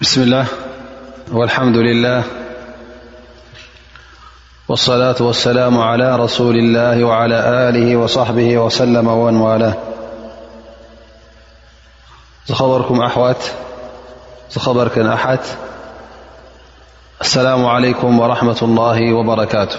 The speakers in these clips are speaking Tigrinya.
بسم الله والحمد لله والصلاة والسلام على رسول الله وعلى آله وصحبه وسلم ومن واله خبركم أحوت خبرك أحت السلام عليكم ورحمة الله وبركاته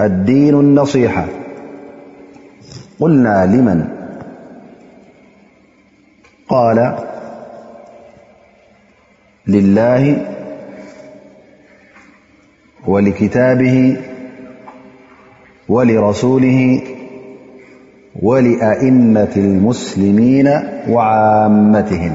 الدين النصيحة قلنا لمن قال لله ولكታبه ولرሱوله ولأئመة المስلሚና وዓመتهም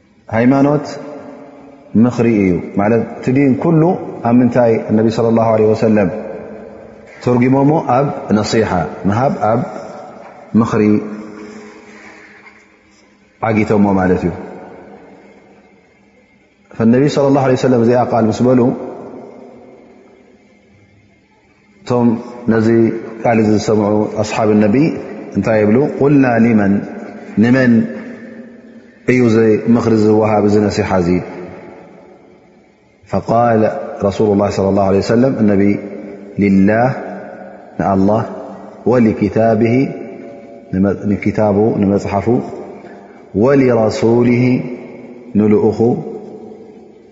ሃይማኖት ምኽሪ እዩ ማለት እቲ ዲን ኩሉ ኣብ ምንታይ እነቢ ስለ ላሁ ለ ወሰለም ተርጉሞሞ ኣብ ነሲሓ ምሃብ ኣብ ምኽሪ ዓጊቶሞ ማለት እዩ ፈነቢ ስለ ላ ለ ሰለም እዚኣ ቃል ምስ በሉ م نذي قال سمع أصحاب النبي نت يبلو قلنا من ي مرز وهاب ذ نسحذي فقال رسول الله صلى الله عليه وسلم النبي لله الله ولهك مصحف ولرسوله نلأخو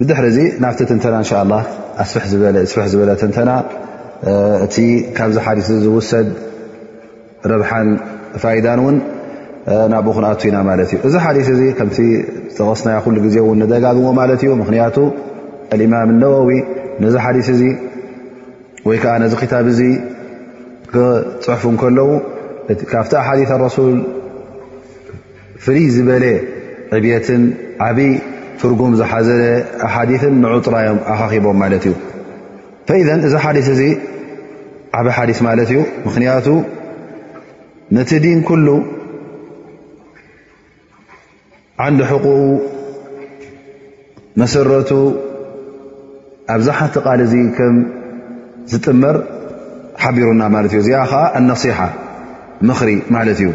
ብድሕሪ እዚ ናብቲ ትንተና እንሻ ላ ኣስፍሕ ዝበለ ትንተና እቲ ካብዚ ሓዲስ እዚ ዝውሰድ ረብሓን ፋይዳን እውን ናብኡ ክንኣቱ ኢና ማለት እዩ እዚ ሓዲስ እዚ ከምቲ ዝጠቐስናዮ ኩሉ ግዜ እውን ንደጋግሞ ማለት እዩ ምክንያቱ እማም ነወዊ ነዚ ሓዲስ እዚ ወይ ከዓ ነዚ ክታብ እዚ ክፅሕፉ ከለዉ ካብቲ ሓዲ ረሱል ፍልይ ዝበለ ዕብትን ዓብይ ትርጉም ዝሓዘለ ሓዲን ንዑ ጥራዮም ኣኻኺቦም ማለት እዩ ፈኢዘ እዚ ሓዲ እዚ ዓብ ሓዲ ማለት እዩ ምኽንያቱ ነቲ ዲን ኩሉ ዓንዲ ሕቁኡ መሰረቱ ኣብዛ ሓቲ ቃል እዚ ከም ዝጥመር ሓቢሩና ማለት እዩ እዚኣ ከዓ ኣነሲሓ ምኽሪ ማለት እዩ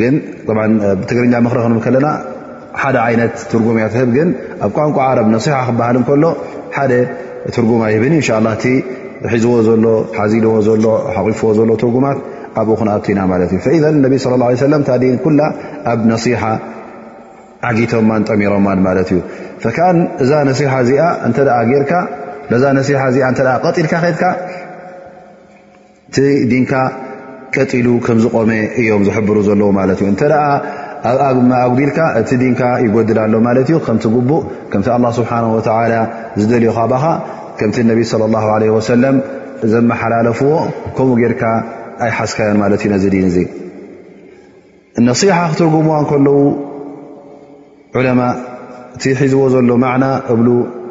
ግን ብትግርኛ ምኽሪ ክንብ ከለና ሓደ ዓይነት ትርጉም እያ ትህብ ግን ኣብ ቋንቋ ዓረብ ነሲሓ ክበሃል እንከሎ ሓደ ትርጉም ኣይህብን እዩ እንሻ ላ እቲ ሒዝዎ ዘሎ ሓዚልዎ ዘሎ ሓቂፍዎ ዘሎ ትርጉማት ኣብኡ ክንኣትዩና ማለት እዩ ፈኢዘ ነቢ ስለ ላ ሰለም ታዲን ኩላ ኣብ ነሲሓ ዓጊቶማን ጠሚሮማን ማለት እዩ ፈካን እዛ ነሲሓ እዚኣ እንተ ጌርካ በዛ ነሲሓ እዚኣ እተ ቀጢልካ ከድካ እቲ ዲንካ ቀጢሉ ከም ዝቆመ እዮም ዝሕብሩ ዘለዉ ማለት እዩ እንተ ኣጉዲልካ እቲ ዲንካ ይጎድል ኣሎ ማለት እዩ ከምቲ ጉቡእ ከምቲ ኣላ ስብሓን ወተላ ዝደልዮ ካባኻ ከምቲ ነቢ ስለ ላ ለ ወሰለም ዘመሓላለፍዎ ከምኡ ጌርካ ኣይሓዝካዮን ማለት እዩ ነዚ ዲን እዚ ነሲሓ ክትርጉምዋ ከለዉ ዑለማ እቲ ሒዝዎ ዘሎ ማዕና እብሉ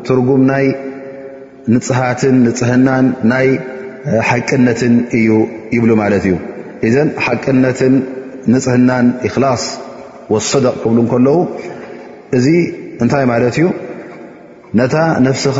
ትርጉም ናይ ንፅሃትን ንፅህናን ናይ ሓቅነትን እዩ ይብሉ ማለት እዩ እዘን ሓቅነትን ንፅህናን እክላስ ወሰደቕ ክብሉ ከለዉ እዚ እንታይ ማለት እዩ ነታ ነፍስኻ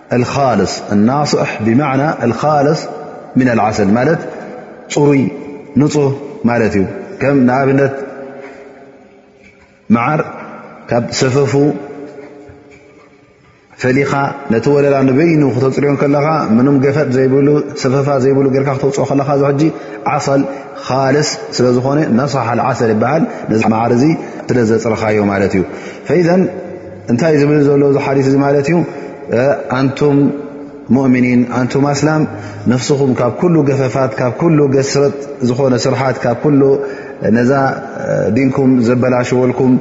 ኣልኻልስ ኣናስሕ ብማዕና ኣልኻልስ ምን ኣልዓሰል ማለት ፅሩይ ንፁህ ማለት እዩ ከም ንኣብነት መዓር ካብ ሰፈፉ ፈሊኻ ነቲ ወለላ ንበይኑ ክተፅርዮ ከለኻ ምንም ገፈጥ ዘይብሉ ሰፈፋ ዘይብሉ ጌርካ ክተውፅኦ ከለኻ እዚ ሕጂ ዓሰል ካልስ ስለ ዝኾነ ነስሓ ዓሰል ይበሃል ነዚ መዓር እዚ ስለ ዘፅርኻዮ ማለት እዩ እንታይ እዩ ዝብል ዘሎ እዚ ሓዲት እዚ ማለት እዩ ኣንቱም ሙእምኒን ኣንቱም ኣስላም ነፍስኹም ካብ ኩሉ ገፈፋት ካብ ኩሉ ገስረጥ ዝኾነ ስርሓት ካብ ኩሉ ነዛ ዲንኩም ዘበላሸወልኩም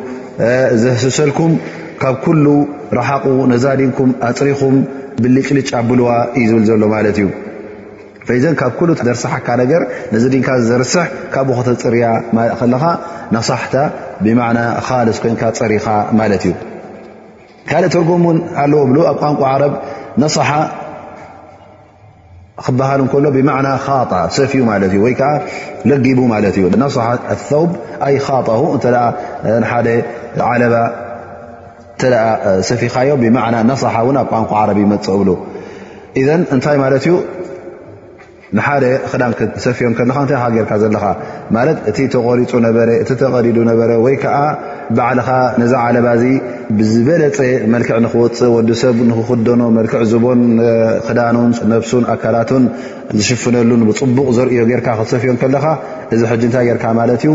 ዘህስሰልኩም ካብ ኩሉ ረሓቑ ነዛ ዲንኩም ኣፅሪኹም ብልጭልጭ ኣብልዋ እዩ ዝብል ዘሎ ማለት እዩ ፈይዘን ካብ ኩሉ ትደርሰሓካ ነገር ነዚ ድንካ ዘርስሕ ካብኡ ከተፅርያ ከለኻ ነሳሕታ ብማዕና ካልስ ኮንካ ፀሪኻ ማለት እዩ ካልእ ትርጉም እውን ኣለዎ ብሉ ኣብ ቋንቋ ዓረብ ነሳሓ ክበሃል እንከሎ ብማዕና ካጣ ሰፍዩ ማለት እዩ ወይ ከዓ ለጊቡ ማለት እዩ ነሳሓ ኣውብ ኣይ ካጣሁ እተ ሓደ ዓለባ ሰፊኻዮ ብማዕና ነሳሓ እውን ኣብ ቋንቋ ዓረብ ይመፅ እብሉ እዘን እንታይ ማለት እዩ ንሓደ ክዳን ክትሰፍዮም ከለካ እንታይ ሃገርካ ዘለካ ማለት እቲ ተቆሪፁ ነበረ እቲ ተቀዲዱ ነበረ ወይ ከዓ ባዕልኻ ነዚ ዓለባ እዚ ብዝበለፀ መልክዕ ንክወፅእ ወዲ ሰብ ንክክደኖ መልክዕ ዝቦን ክዳኑን ነብሱን ኣካላቱን ዝሽፍነሉን ብፅቡቕ ዘርእዮ ጌርካ ክትሰፍዮ ከለካ እዚ ሕጂ እንታይ ጌርካ ማለት እዩ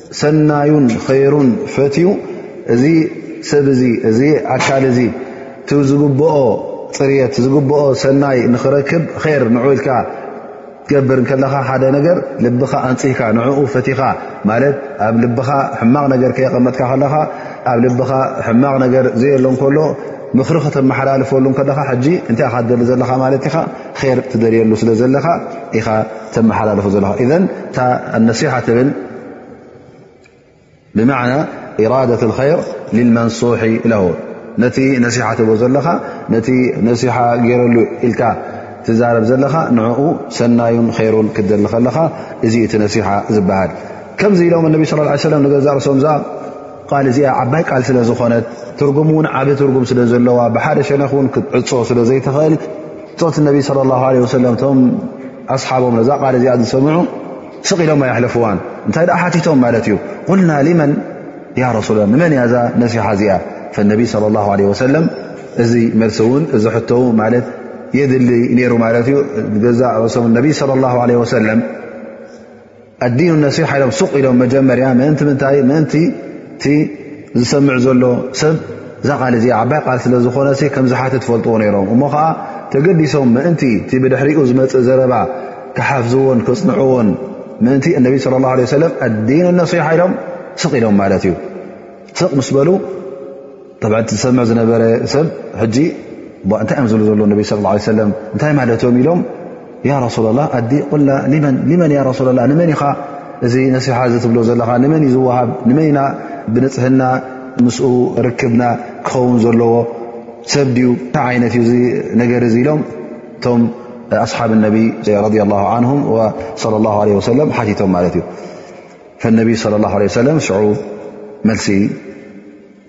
ሰናዩን ኸይሩን ፈትዩ እዚ ሰብ እዚ እዚ ኣካል እዚ እቲ ዝግብኦ ፅርት ዝግብኦ ሰናይ ንኽረክብ ር ንዑ ኢልካ ትገብር ከለኻ ሓደ ነገር ልብኻ ኣንፅህካ ንኡ ፈትኻ ማለት ኣብ ልብኻ ሕማቕ ነገር ከየቐመጥካ ከለኻ ኣብ ልብኻ ሕማቕ ነገር ዘየሎ ከሎ ምኽሪ ከተመሓላልፈሉ ከለኻ ሕጂ እንታይ ካ ትደሊ ዘለኻ ማለት ኢኻ ር ትደልየሉ ስለ ዘለኻ ኢኻ ተመሓላለፉ ዘለኻ እዘ እታ ኣነሲሓ ትብል ብማዕና ኢራደት ር ልመንሱሒ ለ ነቲ ነሲሓ ትብ ዘለኻ ነቲ ነሲሓ ገይረሉ ኢልካ ትዛረብ ዘለኻ ንዕኡ ሰናዩን ሩን ክትደሊ ከለኻ እዚ እቲ ነሲሓ ዝበሃል ከምዚ ኢሎም ነቢ ስ ሰለም ንገዛእ ርሶም ቃል እዚኣ ዓባይ ቃል ስለ ዝኾነት ትርጉም እውን ዓብ ትርጉም ስለ ዘለዋ ብሓደ ሸነኽ እውን ክትዕፆ ስለ ዘይትኽእል ፆት ነቢ ለ ላ ለ ወሰለም እቶም ኣስሓቦም ነዛ ቃል እዚኣ ዝሰምዑ ስቕ ኢሎም ኣይሕለፍዋን እንታይ ደኣ ሓቲቶም ማለት እዩ ቁልና ሊመን ያ ረሱል ላ ንመን እያ እዛ ነሲሓ እዚኣ ፈነቢ ለ ላ ለ ወሰለም እዚ መልሲ እውን እዚ ሕቶው ማለት የድሊ ነይሩ ማለት እዩ ገዛእ ርእሶም ነቢ ለ ላ ለ ወሰለም ኣዲኑ ነሲሓ ኢሎም ሱቕ ኢሎም መጀመርያ ምእንቲ ምንታይ ምእንቲ እቲ ዝሰምዕ ዘሎ ሰብ እዛ ቃል እዚኣ ዓባይ ቃል ስለ ዝኾነ ከም ዝሓት ትፈልጥዎ ነይሮም እሞ ከዓ ተገዲሶም ምእንቲ እቲ ብድሕሪኡ ዝመፅእ ዘረባ ክሓፍዝዎን ክፅንዕዎን ምእንቲ እነቢ ስለ ላ ለ ሰለም ኣዲኑ ነሲሓ ኢሎም ስቕ ኢሎም ማለት እዩ ስቕ ምስ በሉ ዝሰምዕ ዝነበረ ሰብ ሕጂ እንታይ እዮም ዝብሉ ዘሎ ነቢ ስ ለ ሰለም እንታይ ማለት እዮም ኢሎም ያ ረሱላ ላ ኣዲ ቁላ መን ያ ረሱላ ላ ንመን ኢኻ እዚ ነስሓ ዚ ትብሎ ዘለኻ ንመን እዩ ዝወሃብ ንመን ኢና ብንፅህና ምስኡ ርክብና ክኸውን ዘለዎ ሰብ ድዩ ታ ዓይነት እዩ ነገር እዚ ኢሎም እቶም ኣስሓብ ነቢ ረ ላ ን ለ ለ ወሰለም ሓቲቶም ማለት እዩ ፈነቢ صለ ላه ለ ሰለም ሽዑ መልሲ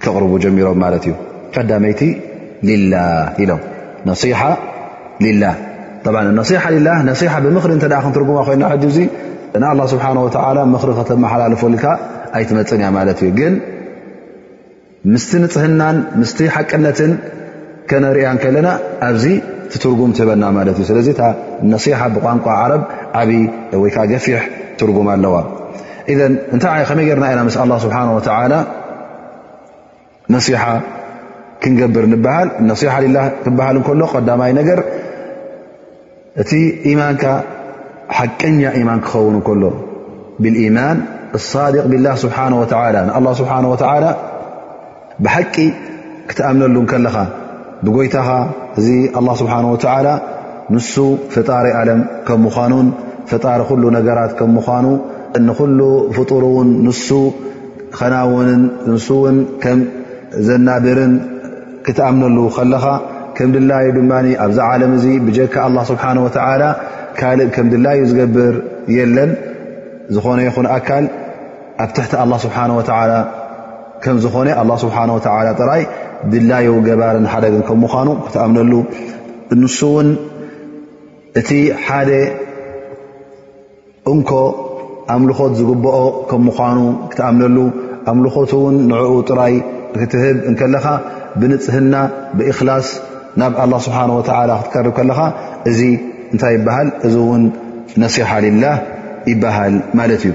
ከቕርቡ ጀሚሮም ማለት እዩ ቀዳመይቲ ሊላ ኢሎም ነصሓ ሊላ ነሓ ሊላ ነሓ ብምኽሪ እተ ክንትርጉማ ኮይና ሕጂ ዙ ን ኣላ ስብሓን ወተላ ምኽሪ ከተመሓላልፈልካ ኣይትመፅን እያ ማለት እዩ ግን ምስቲ ንጽህናን ምስቲ ሓቅነትን ከነርእያ ከለና ኣብዚ ትትርጉም ትህበና ማለት እዩ ስለዚ እታ ነሲሓ ብቋንቋ ዓረብ ዓብዪ ወይ ከዓ ገፊሕ ትርጉም ኣለዋ እዘን እንታይ ከመይ ገርና ኢና ምስ ኣላ ስብሓን ወተዓላ ነሲሓ ክንገብር ንበሃል ነሲሓ ሊላ ክበሃል እንከሎ ቀዳማይ ነገር እቲ ኢማንካ ሓቀኛ ኢማን ክኸውን ከሎ ብልኢማን ሳድቅ ብላህ ስብሓ ወላ ንኣላ ስብሓ ወላ ብሓቂ ክትኣምነሉ እንከለኻ ብጎይታኻ እዚ ኣላ ስብሓ ወላ ንሱ ፈጣሪ ኣለም ከም ምዃኑን ፈጣሪ ኩሉ ነገራት ከም ምዃኑ ንኩሉ ፍጡር ውን ንሱ ኸናውንን ንሱ ውን ከም ዘናብርን ክትኣምነሉ ከለኻ ከም ድላዩ ድማ ኣብዚ ዓለም እዚ ብጀካ ኣላ ስብሓን ወተዓላ ካልእ ከም ድላዩ ዝገብር የለን ዝኾነ ይኹን ኣካል ኣብ ትሕቲ ኣላ ስብሓን ወተዓላ ከም ዝኾነ ኣላ ስብሓን ወተዓላ ጥራይ ድላዩ ገባርን ሓደግን ከም ምዃኑ ክትኣምነሉ ንሱ እውን እቲ ሓደ እንኮ ኣምልኾት ዝግብኦ ከም ምዃኑ ክትኣምነሉ ኣምልኾት እውን ንዕኡ ጥራይ ክትህብ እንከለኻ ብንፅህና ብእክላስ ናብ ኣላ ስብሓን ወተላ ክትቀርብ ከለኻ እዚ እንታይ ይበሃል እዚ እውን ነስሓ ልላህ ይበሃል ማለት እዩ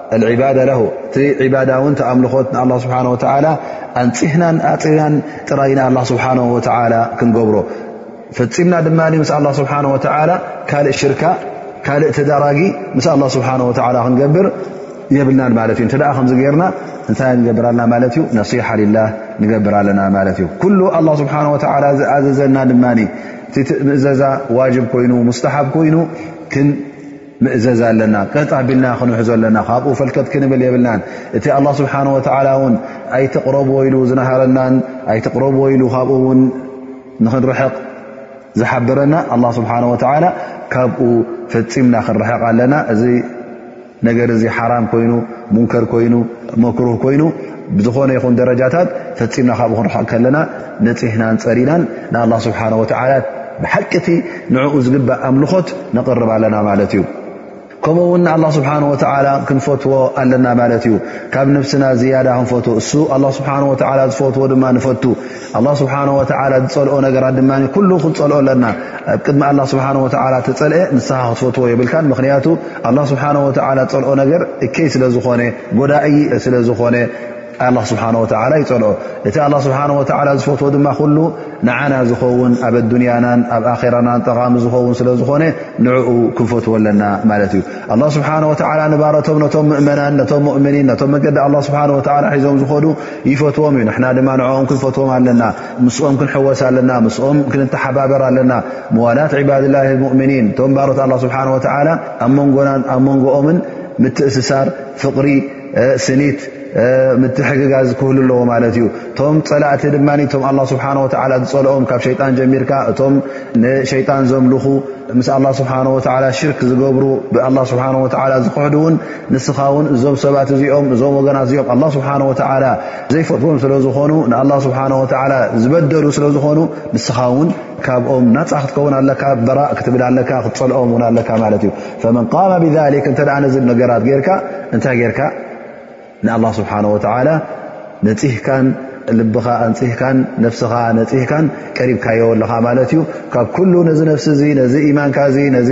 ዕባዳ ለ እቲ ዕባዳ ውን ተኣምልኾት ንኣላ ስብሓን ወተዓላ ኣንፅህናን ኣፅርናን ጥራይ ንኣላ ስብሓን ወተዓላ ክንገብሮ ፈፂምና ድማ ምስ ኣላ ስብሓን ወተዓላ ካልእ ሽርካ ካልእ ተዳራጊ ምስ ኣላ ስብሓን ወተዓላ ክንገብር የብልናን ማለት እዩ እንተደኣ ከምዚ ገይርና እንታይ ንገብር ኣለና ማለት እዩ ነስሓ ልላ ንገብር ኣለና ማለት እዩ ኩሉ ኣላ ስብሓን ወተዓላ ዝኣዘዘና ድማ እቲ ትእምእዘዛ ዋጅብ ኮይኑ ሙስተሓብ ኮይኑ ምእዘዝ ኣለና ቀጥ ኣቢልና ክንሕዞ ኣለና ካብኡ ፈልከት ክንብል የብልናን እቲ ኣላ ስብሓን ወተዓላ እውን ኣይትቕረብዎ ኢሉ ዝነሃረናን ኣይትቕረብዎ ኢሉ ካብኡ እውን ንኽንርሕቕ ዝሓበረና ኣላ ስብሓን ወተዓላ ካብኡ ፈፂምና ክንርሕቕ ኣለና እዚ ነገር እዚ ሓራም ኮይኑ ሙንከር ኮይኑ መክሩህ ኮይኑ ብዝኾነ ይኹን ደረጃታት ፈፂምና ካብኡ ክንርሕቕ ከለና ነፅህናን ፀሪናን ንኣላ ስብሓን ወተዓላ ብሓቂቲ ንዕኡ ዝግባእ ኣምልኾት ነቕርብ ኣለና ማለት እዩ ከምኡ እውን ንኣላ ስብሓን ወተዓላ ክንፈትዎ ኣለና ማለት እዩ ካብ ነብስና ዝያዳ ክንፈትዎ እሱ ኣላ ስብሓን ወተዓላ ዝፈትዎ ድማ ንፈቱ ኣላ ስብሓን ወተላ ዝፀልኦ ነገራት ድማ ኩሉ ክንፀልኦ ኣለና ኣብ ቅድሚ ኣላ ስብሓን ወ ተፀልአ ንስኻ ክትፈትዎ የብልካ ምክንያቱ ኣላ ስብሓን ወ ዝፀልኦ ነገር እከይ ስለዝኾነ ጎዳኢ ስለዝኾነ ኣላ ስብሓን ወተላ ይፀልኦ እቲ ኣላ ስብሓን ወተላ ዝፈትዎ ድማ ኩሉ ንዓና ዝኸውን ኣብ ኣዱንያናን ኣብ ኣኼራናን ጠቓሚ ዝኸውን ስለዝኾነ ንዕኡ ክንፈትዎ ኣለና ማለት እዩ ኣላ ስብሓን ወተላ ንባረቶም ነቶም ምእመናን ነቶም ሙእምኒን ነቶም መገዲ ኣላ ስብሓን ወተላ ሒዞም ዝኸዱ ይፈትዎም እዩ ንሕና ድማ ንዕኦም ክንፈትዎም ኣለና ምስኦም ክንሕወስ ኣለና ምስኦም ክንተሓባበር ኣለና መዋላት ዕባድላ ሙእምኒን እቶም ባሮት ኣላ ስብሓን ወተዓላ ኣብ መንጎናን ኣብ መንጎኦምን ምትእስሳር ፍቕሪ ስኒት ምትሕግጋዝ ክህሉ ኣለዎ ማለት እዩ እቶም ፀላእቲ ድማ እቶም ኣላ ስብሓን ወተዓላ ዝፀልኦም ካብ ሸይጣን ጀሚርካ እቶም ንሸይጣን ዘምልኹ ምስ ኣላ ስብሓን ወተዓላ ሽርክ ዝገብሩ ብኣላ ስብሓን ወተዓላ ዝኽሕዱ እውን ንስኻ ውን እዞም ሰባት እዚኦም እዞም ወገናት እዚኦም ኣላ ስብሓን ወተዓላ ዘይፈትዎም ስለ ዝኾኑ ንኣላ ስብሓን ወተዓላ ዝበደሉ ስለ ዝኾኑ ንስኻ ውን ካብኦም ናፃ ክትከውን ኣለካ በራእ ክትብል ኣለካ ክትፀልኦም እውን ኣለካ ማለት እዩ ፈመን ቃማ ብሊክ እንተ ነዚ ነገራት ጌርካ እንታይ ጌርካ ንኣላ ስብሓን ወተዓላ ነፅህካን ልብኻ ኣንፅህካን ነፍስኻ ነፅህካን ቀሪብካዮ ኣለኻ ማለት እዩ ካብ ኩሉ ነዚ ነፍሲ እዚ ነዚ ኢማንካ እዚ ነዚ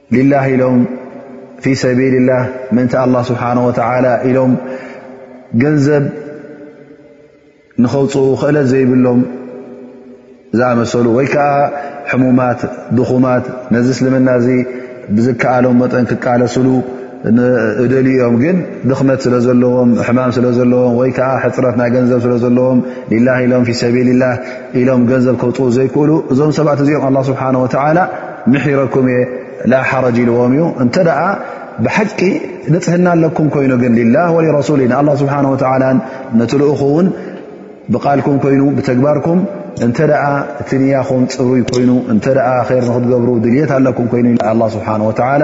ሊላህ ኢሎም ፊ ሰቢልላህ ምእንቲ ኣላ ስብሓን ወተላ ኢሎም ገንዘብ ንኸውፅኡ ክእለት ዘይብሎም ዝኣመሰሉ ወይ ከዓ ሕሙማት ድኹማት ነዚ እስልምና እዚ ብዝከኣሎም መጠን ክቃለስሉ እደልዩ እዮም ግን ድኽመት ስለ ዘለዎም ሕማም ስለ ዘለዎም ወይ ከዓ ሕፅረት ናይ ገንዘብ ስለ ዘለዎም ሊላ ኢሎም ፊ ሰቢልላ ኢሎም ገንዘብ ከውፅ ዘይክእሉ እዞም ሰባት እዚኦም ኣላ ስብሓን ወተላ ምሒረኩም እየ ላሓረጅ ኢልዎም እዩ እንተ ደኣ ብሓቂ ንፅህና ኣለኩም ኮይኑ ግን ሊላ ወይ ረሱሊ ንኣላ ስብሓን ወተላ ነቲ ልእኹ እውን ብቓልኩም ኮይኑ ብተግባርኩም እንተ ደኣ እቲ ንያኹም ፅሩይ ኮይኑ እንተ ር ንክትገብሩ ድልት ኣለኩም ኮይኑ ላ ስብሓን ወተላ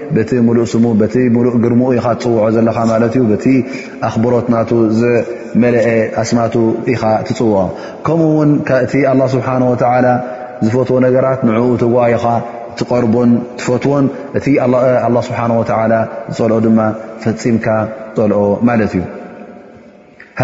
በቲ ሙሉእ ስሙ በቲ ሙሉእ ግርምኡ ኢኻ ትፅውዖ ዘለኻ ማለት እዩ በቲ ኣኽብሮት ናቱ ዝመለአ ኣስማቱ ኢኻ ትፅውዖ ከምኡ ውን እቲ ኣላ ስብሓን ወተላ ዝፈትዎ ነገራት ንዕኡ ትዋኣ ኢኻ ትቐርቦን ትፈትዎን እቲ ኣላ ስብሓን ወተላ ዝፀልኦ ድማ ፈፂምካ ፀልኦ ማለት እዩ ሃ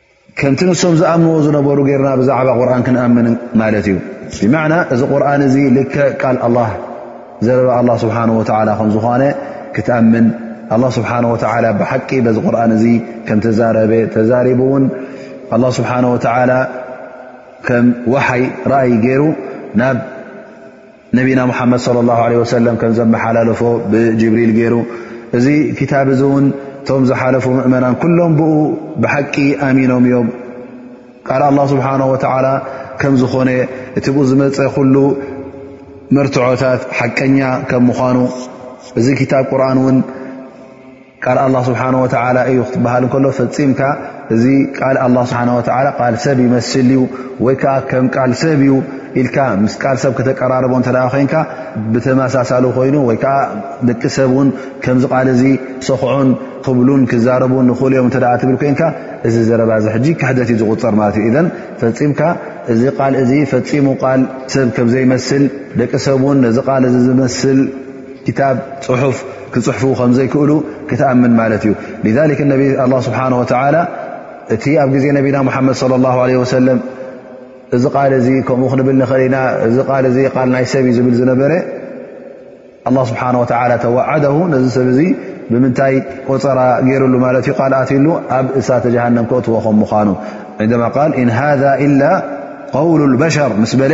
ከምቲ ንሶም ዝኣምንዎ ዝነበሩ ገርና ብዛዕባ ቁርን ክንኣምን ማለት እዩ ብማዕና እዚ ቁርን እዚ ልክ ቃል ኣላ ዘረባ ኣላ ስብሓን ወተላ ከም ዝኾነ ክትኣምን ኣላ ስብሓን ወተላ ብሓቂ በዚ ቁርን እዚ ከም ተዛረበ ተዛሪቡ እውን ኣላ ስብሓን ወተላ ከም ወሓይ ርኣይ ገይሩ ናብ ነቢና ሙሓመድ صለ ላሁ ለ ወሰለም ከም ዘመሓላለፎ ብጅብሪል ገይሩ እዚ ክታብ እዚ እውን እቶም ዝሓለፉ ምእመናን ኩሎም ብኡ ብሓቂ ኣሚኖም እዮም ቃል ኣላ ስብሓን ወተዓላ ከም ዝኾነ እቲ ብኡ ዝመፀ ኩሉ መርትዖታት ሓቀኛ ከም ምዃኑ እዚ ክታብ ቁርን እውን ቃል ኣላ ስብሓን ወተላ እዩ ክትበሃል እንከሎ ፈፂምካ እዚ ቃል ኣላ ስብሓን ወተላ ቃል ሰብ ይመስል እዩ ወይ ከዓ ከም ቃል ሰብ እዩ ኢልካ ምስ ቃል ሰብ ከተቀራርቦ እንተ ኮይንካ ብተመሳሳሊ ኮይኑ ወይ ከዓ ደቂ ሰብ እውን ከምዚ ቃል እዚ ሰክዑን ክብሉን ክዛረቡን ንኽእሉ እዮም እተ ትብል ኮይንካ እዚ ዘረባ እዚ ሕጂ ክሕደት እዩ ዝቁፀር ማለት እዩ እዘን ፈፂምካ እዚ ቃል እዚ ፈፂሙ ቃል ሰብ ከምዘይመስል ደቂ ሰብ እውን ነዚ ቃል እዚ ዝመስል ክታብ ፅሑፍ ክፅሕፉ ከም ዘይክእሉ ክትኣምን ማለት እዩ ذ ነቢ ኣ ስብሓን ወተላ እቲ ኣብ ግዜ ነቢና ሙሓመድ صለ ላ ለ ወሰለም እዚ ቃል እዚ ከምኡ ክንብል ንኽእል ኢና እዚ ቃል እዚ ቃል ናይ ሰብ እዩ ዝብል ዝነበረ ኣላ ስብሓን ወተላ ተዋዓደ ነዚ ሰብ እዚ ብምንታይ ቆፀራ ገይሩሉ ማለት እዩ ቃል ኣትሉ ኣብ እሳተ ጀሃንም ክእትዎ ከም ምዃኑ ዕንደማ ቃል ን ሃذ ኢላ ቐውሉ በሸር ምስ በለ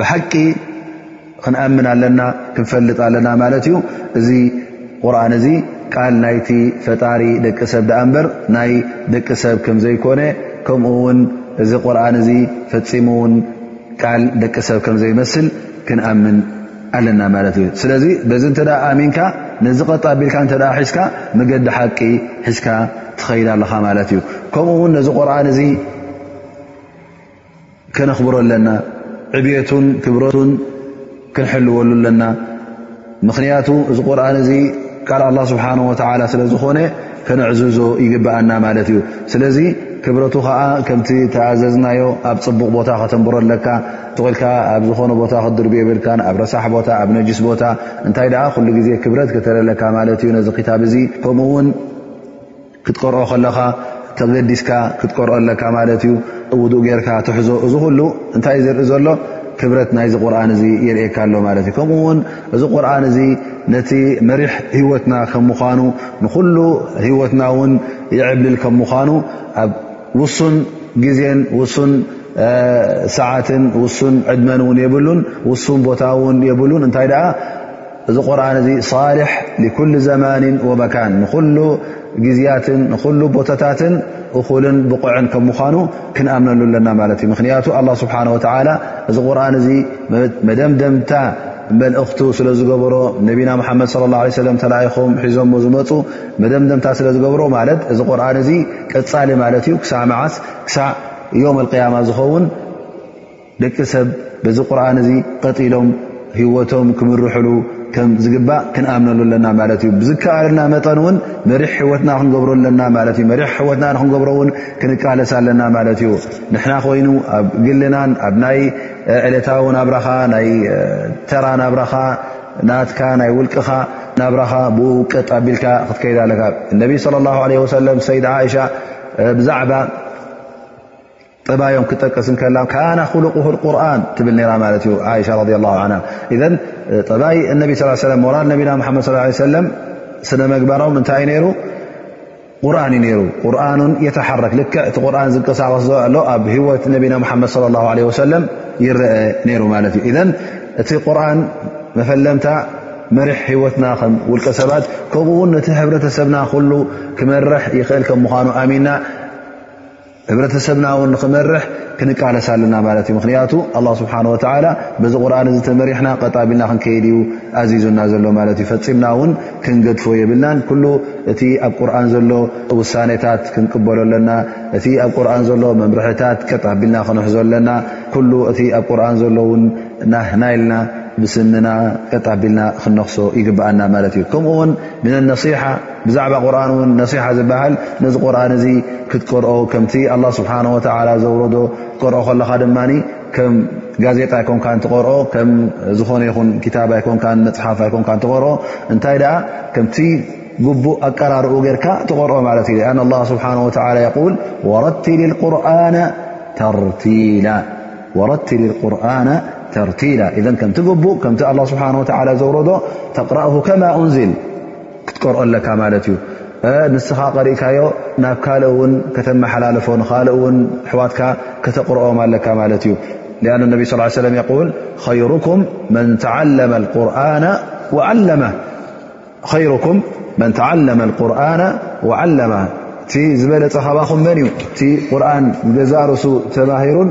ብሓቂ ክንኣምን ኣለና ክንፈልጥ ኣለና ማለት እዩ እዚ ቁርን እዚ ቃል ናይቲ ፈጣሪ ደቂ ሰብ ዳኣ እምበር ናይ ደቂ ሰብ ከም ዘይኮነ ከምኡ ውን እዚ ቁርን እዚ ፈፂሙ ውን ቃል ደቂ ሰብ ከም ዘይመስል ክንኣምን ኣለና ማለት እዩ ስለዚ በዚ እንተ ኣሚንካ ነዚ ቀጣ ቢልካ እተ ሒዝካ መገዲ ሓቂ ሒዝካ ትኸይዳ ኣለኻ ማለት እዩ ከምኡ ውን ነዚ ቁርን እዚ ከነኽብሮ ኣለና ዕብየቱን ክብረቱን ክንሕልወሉ ኣለና ምኽንያቱ እዚ ቁርን እዚ ቃል ኣላ ስብሓን ወላ ስለ ዝኾነ ከነዕዝዞ ይግብኣና ማለት እዩ ስለዚ ክብረቱ ከዓ ከምቲ ተኣዘዝናዮ ኣብ ፅቡቕ ቦታ ከተንብሮ ኣለካ ትቕልካ ኣብ ዝኾነ ቦታ ክትድርቢ የብልካን ኣብ ረሳሕ ቦታ ኣብ ነጅስ ቦታ እንታይ ደኣ ኩሉ ግዜ ክብረት ከተለለካ ማለት እዩ ነዚ ክታብ እዚ ከምኡውን ክትቀርኦ ከለኻ ተገዲስካ ክትቀርኦ ኣለካ ማለት እዩ ውዱእ ጌርካ ትሕዞ እዚ ኩሉ እንታይ ዝርኢ ዘሎ ክብረት ናይዚ ቁርን እዚ የርእካ ኣሎ ማለት እዩ ከምኡ ውን እዚ ቁርን እዚ ነቲ መሪሕ ሂወትና ከም ምኳኑ ንኩሉ ሂወትና ውን ይዕብልል ከም ምኳኑ ኣብ ውሱን ግዜን ውሱን ሰዓትን ውሱን ዕድመን ውን የብሉን ውሱን ቦታ ውን የብሉን እንታይ ደኣ እዚ ቁርን እዚ ሳልሕ ሊኩል ዘማንን ወመካን ንኩሉ ግዜያትን ንኩሉ ቦታታትን እኹልን ብቑዕን ከም ምዃኑ ክንኣምነሉ ኣለና ማለት እዩ ምክንያቱ ኣላ ስብሓን ወተላ እዚ ቁርን እዚ መደምደምታ መልእኽቱ ስለ ዝገብሮ ነቢና ሓመድ ለ ላ ሰለም ተላኢኹም ሒዞሞ ዝመፁ መደምደምታ ስለ ዝገብሮ ማለት እዚ ቁርን እዚ ቀፃሊ ማለት እዩ ክሳዕ መዓስ ክሳዕ ዮም ኣልቅያማ ዝኸውን ደቂ ሰብ በዚ ቁርን እዚ ቐጢሎም ህወቶም ክምርሕሉ ከም ዝግባእ ክንኣምነሉ ኣለና ማለት እዩ ብዝከኣለና መጠን እውን መሪሕ ህወትና ክንገብሮ ኣለና ማለት እዩ መሪሕ ህወትና ንክንገብሮ እውን ክንቃለስ ኣለና ማለት እዩ ንሕና ኮይኑ ኣብ ግልናን ኣብ ናይ ዕለታዊ ናብራኻ ናይ ተራ ናብራኻ ናትካ ናይ ውልቅኻ ናብራኻ ብኡ ቀጥ ኣቢልካ ክትከይድ ኣለካ እነቢ ለ ላ ለ ወሰለም ሰይድ ዓእሻ ብዛዕባ ጠባዮም ክጠቅስ ከላ ካና ክሉቁህ ቁርን ትብል ነራ ማለት እዩ ይሻ ረ ላ ን እዘን ጠባይ እነቢ ስ ሰለ ሞራል ነቢና ሓመድ ስ ሰለም ስነ መግባሮም እንታይ እዩ ነይሩ ቁርን እዩ ነይሩ ቁርንን የተሓረክ ልክዕ እቲ ቁርን ዝንቀሳቀስ ዘሎ ኣብ ህወት ነቢና ሓመድ ለ ላ ለ ወሰለም ይረአ ነይሩ ማለት እዩ እዘን እቲ ቁርን መፈለምታ መርሕ ህወትና ከም ውልቀ ሰባት ከምኡ ውን ነቲ ሕብረተሰብና ኩሉ ክመርሕ ይኽእል ከም ምኳኑ ኣሚና ህብረተሰብና ውን ንኽመርሕ ክንቃለስ ኣለና ማለት እዩ ምክንያቱ ኣ ስብሓ ወ በዚ ቁርን እዚ ተመሪሕና ቀጣቢልና ክንከይድ እዩ ኣዚዙና ዘሎ ማለት እዩ ፈፂምና ውን ክንገድፎ የብልናን ኩሉ እቲ ኣብ ቁርን ዘሎ ውሳኔታት ክንቅበሎ ኣለና እቲ ኣብ ቁርን ዘሎ መምርሕታት ቀጣቢልና ክንሕዞ ኣለና ኩሉ እቲ ኣብ ቁርን ዘሎ ውን ናህናይ ልና ብስምና ቀጣቢልና ክነክሶ ይግብኣና ማለት እዩ ከምኡ ውን ምን ነሲሓ ብዛዕባ ቁርን እውን ነሲሓ ዝበሃል ነዚ ቁርን እዚ ክትቀርኦ ከምቲ ኣላ ስብሓን ወተላ ዘውረዶ ክትቀርኦ ከለኻ ድማ ከም ጋዜጣ ኣይኮንካ ትቐርኦ ከም ዝኾነ ይኹን ክታብ ኣይኮንካ መፅሓፍ ኣይኮንካ ትቐርኦ እንታይ ደኣ ከምቲ ግቡእ ኣቀራርኡ ጌርካ ትቐርኦ ማለት እዩ ኣን ኣላ ስብሓን ወተላ የቁል ወረትሊ ቁርን ተርቲላ ወረትሊ ቁርን ተርቲላ እዘን ከምቲ ግቡእ ከምቲ ኣላ ስብሓን ወተላ ዘውረዶ ተቕራእሁ ከማ እንዝል ክትቀርኦ ኣለካ ማለት እዩ ንስኻ ቀሪእካዮ ናብ ካልእ እውን ከተመሓላልፎ ንካልእ እውን ኣሕዋትካ ከተቕርኦም ኣለካ ማለት እዩ ኣን ነቢ ስ ሰለ የል ሩኩም መን ተዓለመ ቁርን ዓለማ እቲ ዝበለፀ ካባኹም መን እዩ እቲ ቁርን ገዛርሱ ተማሂሩን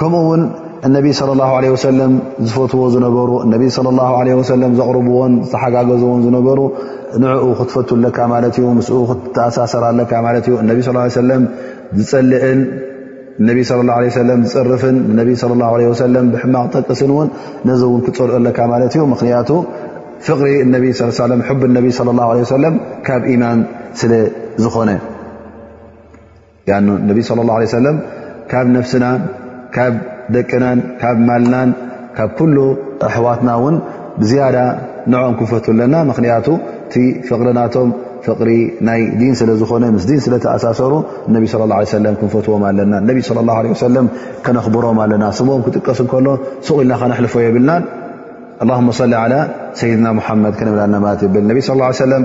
ከምኡ ውን እነቢ صለ ላه ለ ወሰለም ዝፈትዎ ዝነበሩ እነቢ صለ ላ ለ ወሰለም ዘቕርብዎን ዝተሓጋገዝዎን ዝነበሩ ንዕኡ ክትፈቱ ኣለካ ማለት እዩ ምስ ክትተኣሳሰር ኣለካ ማለት እዩ እነቢ ስ ሰለም ዝፀልእን እነቢ ለ ላ ለ ሰለም ዝፅርፍን እነቢ ለ ላ ለ ወሰለም ብሕማቕ ጠቅስን እውን ነዚ እውን ክትፀልኦ ኣለካ ማለት እዩ ምኽንያቱ ፍቕሪ እነቢ ስ ሰለም ሕብ እነቢ ለ ላ ለ ወሰለም ካብ ኢማን ስለ ዝኾነ ነቢ صለ ላه ለ ሰለም ካብ ነፍስናን ካብ ደቅናን ካብ ማልናን ካብ ኩሉ ኣሕዋትና እውን ብዝያዳ ንዕኦም ክንፈቱ ኣለና ምኽንያቱ እቲ ፍቕሪ ናቶም ፍቕሪ ናይ ዲን ስለ ዝኾነ ምስ ዲን ስለ ተኣሳሰሩ ነቢ ስለ ላ ሰለም ክንፈትዎም ኣለና ነቢ ስለ ላ ለ ሰለም ከነኽብሮም ኣለና ስምም ክጥቀስ እንከሎ ሱቕ ኢልና ከነሕልፎ የብልናን ኣላሁመ ሰሊ ዓላ ሰይድና ሙሓመድ ክንብላና ማለት የብል ነቢ ስ ሰለም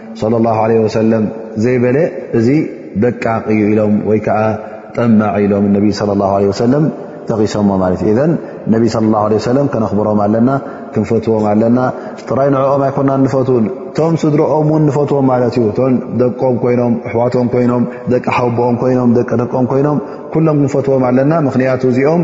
صለ ላሁ ለ ወሰለም ዘይበለ እዚ በቃቕ እዩ ኢሎም ወይ ከዓ ጠማዕ ኢሎም ነቢ ለ ላ ለ ወሰለም ጠቒሶሞ ማለት እዩ እዘን ነቢ ለ ላ ለ ሰለም ከነኽብሮም ኣለና ክንፈትዎም ኣለና ጥራይ ንዕኦም ኣይኮና ንፈት እቶም ስድሮኦም እውን ንፈትዎም ማለት እዩ እቶም ደቆም ኮይኖም ኣሕዋቶም ኮይኖም ደቂ ሓውቦኦም ኮይኖም ደቂ ደቆም ኮይኖም ኩሎም ክንፈትዎም ኣለና ምኽንያቱ እዚኦም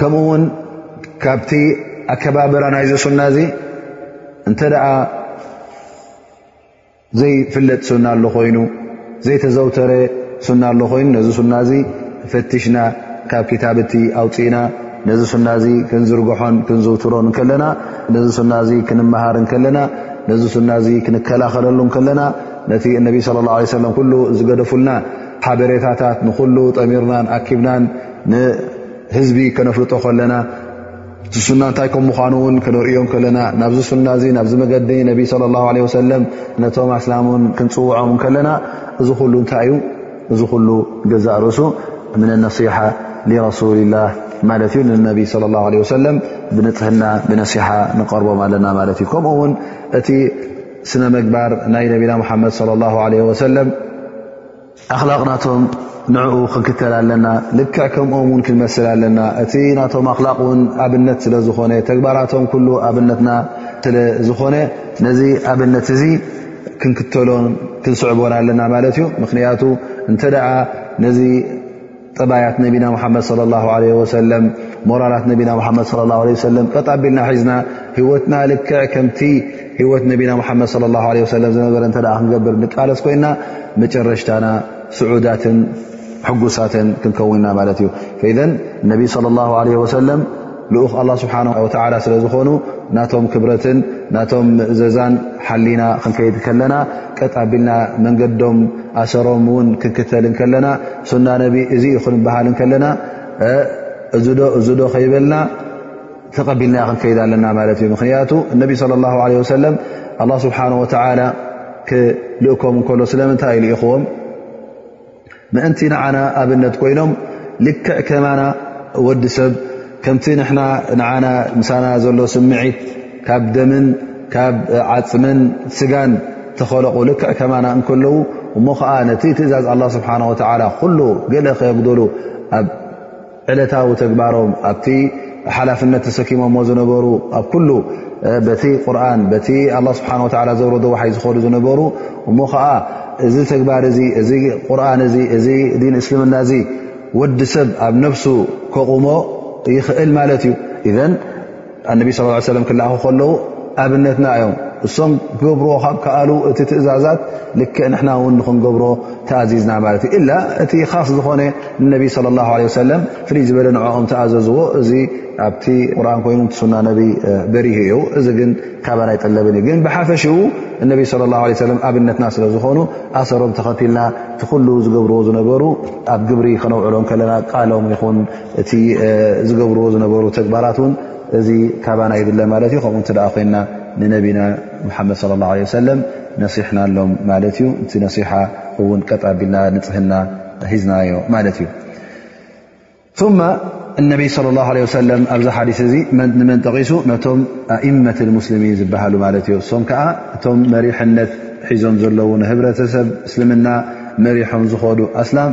ከምኡ ውን ካብቲ ኣከባብራ ናይዚ ሱና እዚ እንተ ደኣ ዘይፍለጥ ሱና ኣሎ ኮይኑ ዘይተዘውተረ ሱና ኣሎ ኮይኑ ነዚ ሱና እዚ ፈትሽና ካብ ክታብቲ ኣውፅእና ነዚ ሱና እዚ ክንዝርግሖን ክንዝውትሮን ከለና ነዚ ሱና እዚ ክንመሃር ከለና ነዚ ሱና እዚ ክንከላኸለሉ ከለና ነቲ እነቢ ስለ ላ ለ ሰለም ኩሉ ዝገደፉልና ሓበሬታታት ንኩሉ ጠሚርናን ኣኪብናን ህዝቢ ከነፍልጦ ከለና እዚ ሱና እንታይ ከም ምዃኑ እውን ክንርእዮም ከለና ናብዚ ሱና እዚ ናብዚ መገዲ ነቢ ስለ ላ ለ ወሰለም ነቶም ኣስላሙን ክንፅውዖም ከለና እዚ ኩሉ እንታይ እዩ እዚ ኩሉ ገዛእ ርእሱ ምን ነስሓ ሊረሱል ላ ማለት እዩ ንነቢ ስለ ላ ለ ወሰለም ብንፅህና ብነስሓ ንቀርቦም ኣለና ማለት እዩ ከምኡ ውን እቲ ስነ መግባር ናይ ነቢና ሙሓመድ ለ ላ ለ ወሰለም ኣኽላቕ ናቶም ንዕኡ ክንክተል ኣለና ልክዕ ከምኦም እውን ክንመስል ኣለና እቲ ናቶም ኣኽላቕ እውን ኣብነት ስለ ዝኾነ ተግባራቶም ኩሉ ኣብነትና ስለ ዝኾነ ነዚ ኣብነት እዚ ክንክተሎን ክንስዕቦን ኣለና ማለት እዩ ምክንያቱ እንተ ነዚ ጠባያት ነቢና ሙሓመድ صለ ላ ለ ወሰለም ሞራላት ነቢና ሓመድ ለ ላه ሰለም ቀጥ ኣቢልና ሒዝና ህወትና ልክዕ ከምቲ ህወት ነቢና ሓመድ ለ ላ ለ ሰለም ዝነበረ እተ ክንገብር ንቃለስ ኮይና መጨረሽታና ስዑዳትን ሕጉሳትን ክንከውንና ማለት እዩ ኢዘ ነቢ ለ ላ ለ ወሰለም ልኡኽ ኣላ ስብሓን ወተዓላ ስለ ዝኾኑ ናቶም ክብረትን ናቶም ምእዘዛን ሓሊና ክንከይድ ከለና ቀጥ ኣቢልና መንገዶም ኣሰሮም እውን ክንክተል ከለና ሱና ነቢ እዚ ዩ ክንበሃል ከለና እዚ ዶ እዚ ዶ ከይበልና ተቐቢልና ክንከይድ ኣለና ማለት እዩ ምክንያቱ እነቢ ለ ላ ለ ወሰለም ኣላ ስብሓን ወተዓላ ክልእኮም እንከሎ ስለምንታይ ይልእኹዎም ምእንቲ ንዓና ኣብነት ኮይኖም ልክዕ ከማና ወዲ ሰብ ከምቲ ንሕና ንዓና ምሳና ዘሎ ስምዒት ካብ ደምን ካብ ዓፅምን ስጋን ተኸለቑ ልክዕ ከማና እንከለዉ እሞ ከዓ ነቲ ትእዛዝ ኣላ ስብሓን ወተዓላ ኩሉ ገለ ከየጉደሉ ኣብ ዕለታዊ ተግባሮም ኣብቲ ሓላፍነት ተሰኪሞሞ ዝነበሩ ኣብ ኩሉ በቲ ቁርን በቲ ኣላ ስብሓን ወላ ዘውረዶ ውሓይ ዝኸዱ ዝነበሩ እሞ ከዓ እዚ ተግባር እዚ እዚ ቁርን እዚ እዚ ዲን እስልምና እዚ ወዲ ሰብ ኣብ ነፍሱ ከቑሞ ይኽእል ማለት እዩ ኣነቢ ስ ሰለም ክልኣኹ ከለዉ ኣብነትና እዮም እሶም ክገብርዎ ካብ ክኣሉ እቲ ትእዛዛት ልክዕ ንሕና እውን ንክንገብሮ ተኣዚዝና ማለት እዩ ኢላ እቲ ካስ ዝኾነ ንነቢ ለ ላ ለ ሰለም ፍልይ ዝበለ ንዕኦም ተኣዘዝዎ እዚ ኣብቲ ቁርን ኮይኑ ሱና ነቢ በሪህ እዩ እዚ ግን ካባና ይጠለብን እዩ ግን ብሓፈሽኡ እነቢ ለ ላ ለ ሰለም ኣብነትና ስለ ዝኾኑ ኣሰሮም ተኸቲልና እቲ ኩሉ ዝገብርዎ ዝነበሩ ኣብ ግብሪ ከነውዕሎም ከለና ቃሎም ይኹን እቲ ዝገብርዎ ዝነበሩ ተግባራት ውን እዚ ካባና ይድለ ማለት እዩ ከምኡ እተደኣ ኮይና ንነቢና ሙሓመድ ለ ላ ለ ሰለም ነሲሕናሎም ማለት እዩ እቲ ነሲሓ እውን ቀጥ ኣቢልና ንፅህና ሂዝናዮ ማለት እዩ ማ እነቢይ ለ ላ ለ ሰለም ኣብዚ ሓዲስ እዚ ንመን ጠቒሱ ነቶም ኣእመት ሙስልሚን ዝበሃሉ ማለት እዩ እሶም ከዓ እቶም መሪሕነት ሒዞም ዘለዉ ንህብረተሰብ እስልምና መሪሖም ዝኸዱ ኣስላም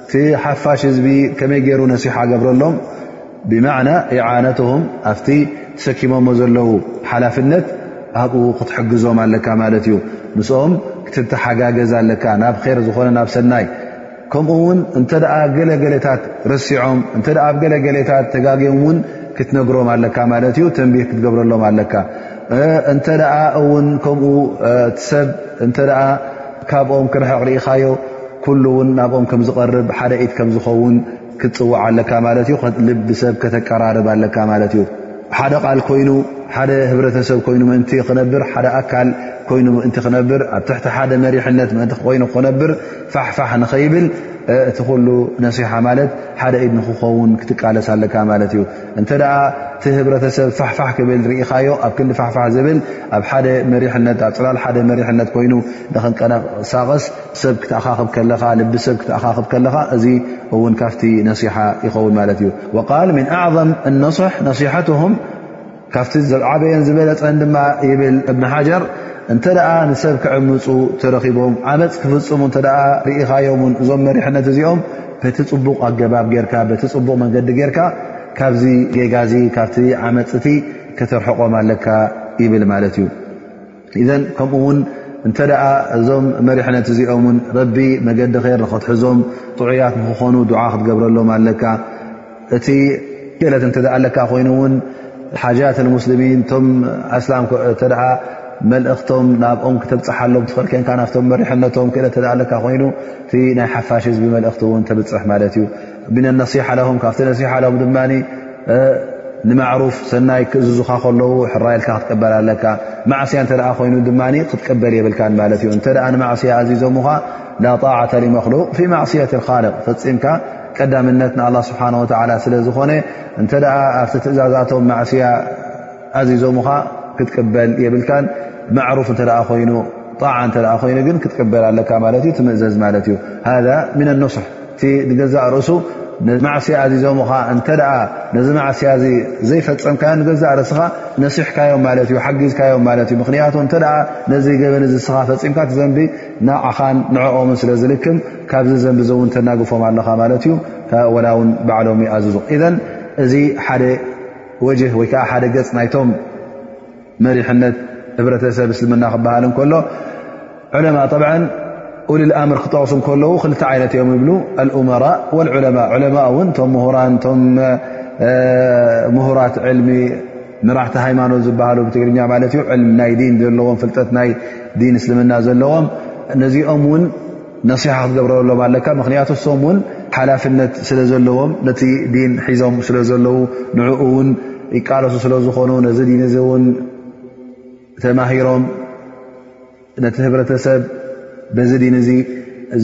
እቲ ሓፋሽ ህዝቢ ከመይ ገይሩ ነሲሓ ገብረሎም ብማዕና ኢዓነትም ኣብቲ ተሰኪሞሞ ዘለዉ ሓላፍነት ኣብኡ ክትሕግዞም ኣለካ ማለት እዩ ምስኦም ክትተሓጋገዝ ኣለካ ናብ ር ዝኾነ ናብ ሰናይ ከምኡ ውን እንተ ገለገለታት ረሲዖም እተ ኣብ ገለገለታት ተጋግም ውን ክትነግሮም ኣለካ ማለት እዩ ተንቢህ ክትገብረሎም ኣለካ እንተ እውን ከምኡ ሰብ እተ ካብኦም ክርሕቕ ርኢኻዮ ኩሉ ውን ናብኦም ከምዝቐርብ ሓደ ኢት ከምዝኸውን ክትፅዋዕ ኣለካ ማለት እዩ ልቢ ሰብ ከተቀራርብ ኣለካ ማለት እዩ ሓደ ቃል ኮይኑ ሓደ ህብረተሰብ ኮይኑ ምእንቲ ክነብር ሓደ ኣካል ኮይኑ ምእንቲ ክነብር ኣብ ትሕቲ ሓደ መሪሕነት ምእንቲ ኮይኑ ክነብር ፋሕፋሕ ንኸይብል እቲ ኩሉ ነስሓ ማለት ሓደ ኢድ ንክኸውን ክትቃለስ ኣለካ ማለት እዩ እንተ እቲ ህብረተሰብ ፋሕፋሕ ክብል ርኢኻዮ ኣብ ክንዲ ፋሕፋሕ ዝብል ኣብ ሓደ መሪሕነት ኣብ ፅላል ሓደ መሪሕነት ኮይኑ ንክንቀሳቐስ ሰብ ክትኣኻኽብ ከለኻ ልቢ ሰብ ክትኣኻኽብ ከለኻ እዚ እውን ካብቲ ነሲሓ ይኸውን ማለት እዩ ወቃል ምን ኣዕም እነስሕ ነሲሐትም ካብቲ ዝዓበየን ዝበለፀን ድማ ይብል እብኒ ሓጀር እንተ ደኣ ንሰብ ክዕምፁ ተረኺቦም ዓመፅ ክፍፅሙ እተ ርኢኻዮም ውን እዞም መሪሕነት እዚኦም በቲ ፅቡቕ ኣገባብ ጌርካ በቲ ፅቡቕ መንገዲ ጌርካ ካብዚ ጌጋ እዚ ካብቲ ዓመፅቲ ከተርሕቖም ኣለካ ይብል ማለት እዩ ኢዘን ከምኡ እውን እንተ ደኣ እዞም መሪሕነት እዚኦም ውን ረቢ መገዲ ኼር ንኸትሕዞም ጥዑያት ንክኾኑ ድዓ ክትገብረሎም ኣለካ እቲ ክእለት እተ ኣለካ ኮይኑ ውን ሓጃት ሙስሊሚን እቶም ኣስላም እተ መልእኽቶም ናብኦም ክተብፅሓሎም ትኽእል ኮንካ ናብቶም መሪሕነቶም ክእለት ተ ኣለካ ኮይኑ እቲ ናይ ሓፋሽ ህዝቢ መልእኽቲ እውን ተብፅሕ ማለት እዩ ምን ነሲሓ ም ካብቲ ነሲሓ ሎም ድማ ንማዕሩፍ ሰናይ ክእዝዙኻ ከለዉ ሕራይልካ ክትቀበል ኣለካ ማዕስያ እተ ኮይኑ ድማ ክትቀበል የብልካን ማለት እዩ እተ ንማዕስያ ኣዚዞምኻ ላ ጣዕተ መክሉቅ ፊ ማዕስየት ካልቅ ፈፂምካ ቀዳምነት ንኣላ ስብሓን ወተዓላ ስለ ዝኾነ እንተ ደኣ ኣብቲ ትእዛዛቶም ማዕስያ ኣዚዞምኻ ክትቅበል የብልካን ማዕሩፍ እንተ ኮይኑ ጣዓ እንተ ኮይኑ ግን ክትቅበል ኣለካ ማለት እዩ ትምእዘዝ ማለት እዩ ሃዛ ምና ኣነሱሕ እቲ ንገዛእ ርእሱ ንማዕስያ ኣዚዞምኻ እንተ ደኣ ነዚ ማዕስያ እዚ ዘይፈፀምካዮ ንገዛእ ርእስኻ ነሲሕካዮም ማለት እዩ ሓጊዝካዮም ማለት እዩ ምኽንያቱ እንተ ነዚ ገበን እዚ ስኻ ፈፂምካ ትዘንቢ ንዓኻን ንዕኦምን ስለ ዝልክም ካብዚ ዘንቢ ዚ እውን ተናግፎም ኣለኻ ማለት እዩ ወላ ውን ባዕሎም ይኣዝዙ ኢዘን እዚ ሓደ ወጅህ ወይ ከዓ ሓደ ገፅ ናይቶም መሪሕነት ህብረተሰብ እስልምና ክበሃል እንከሎ ዑለማ ጠብዓ ኡልል ኣምር ክጠቕሱ ከለዉ ክልተ ዓይነት እዮም ይብሉ ኣልኡመራ ወልዑለማ ዑለማ እውን ቶም ምሁራን ቶም ምሁራት ዕልሚ መራሕቲ ሃይማኖት ዝበሃሉ ብትግርኛ ማለት እዩ ዕልም ናይ ዲን ዘለዎም ፍልጠት ናይ ዲን እስልምና ዘለዎም ነዚኦም እውን ነሲሓ ክትገብረሎም ኣለካ ምክንያቱ ሶም እውን ሓላፍነት ስለ ዘለዎም ነቲ ዲን ሒዞም ስለ ዘለዉ ንዕኡ እውን ይቃለሱ ስለ ዝኾኑ ነዚ ዲን እዚ እውን ተማሂሮም ነቲ ህብረተሰብ በዚ ዲን እዚ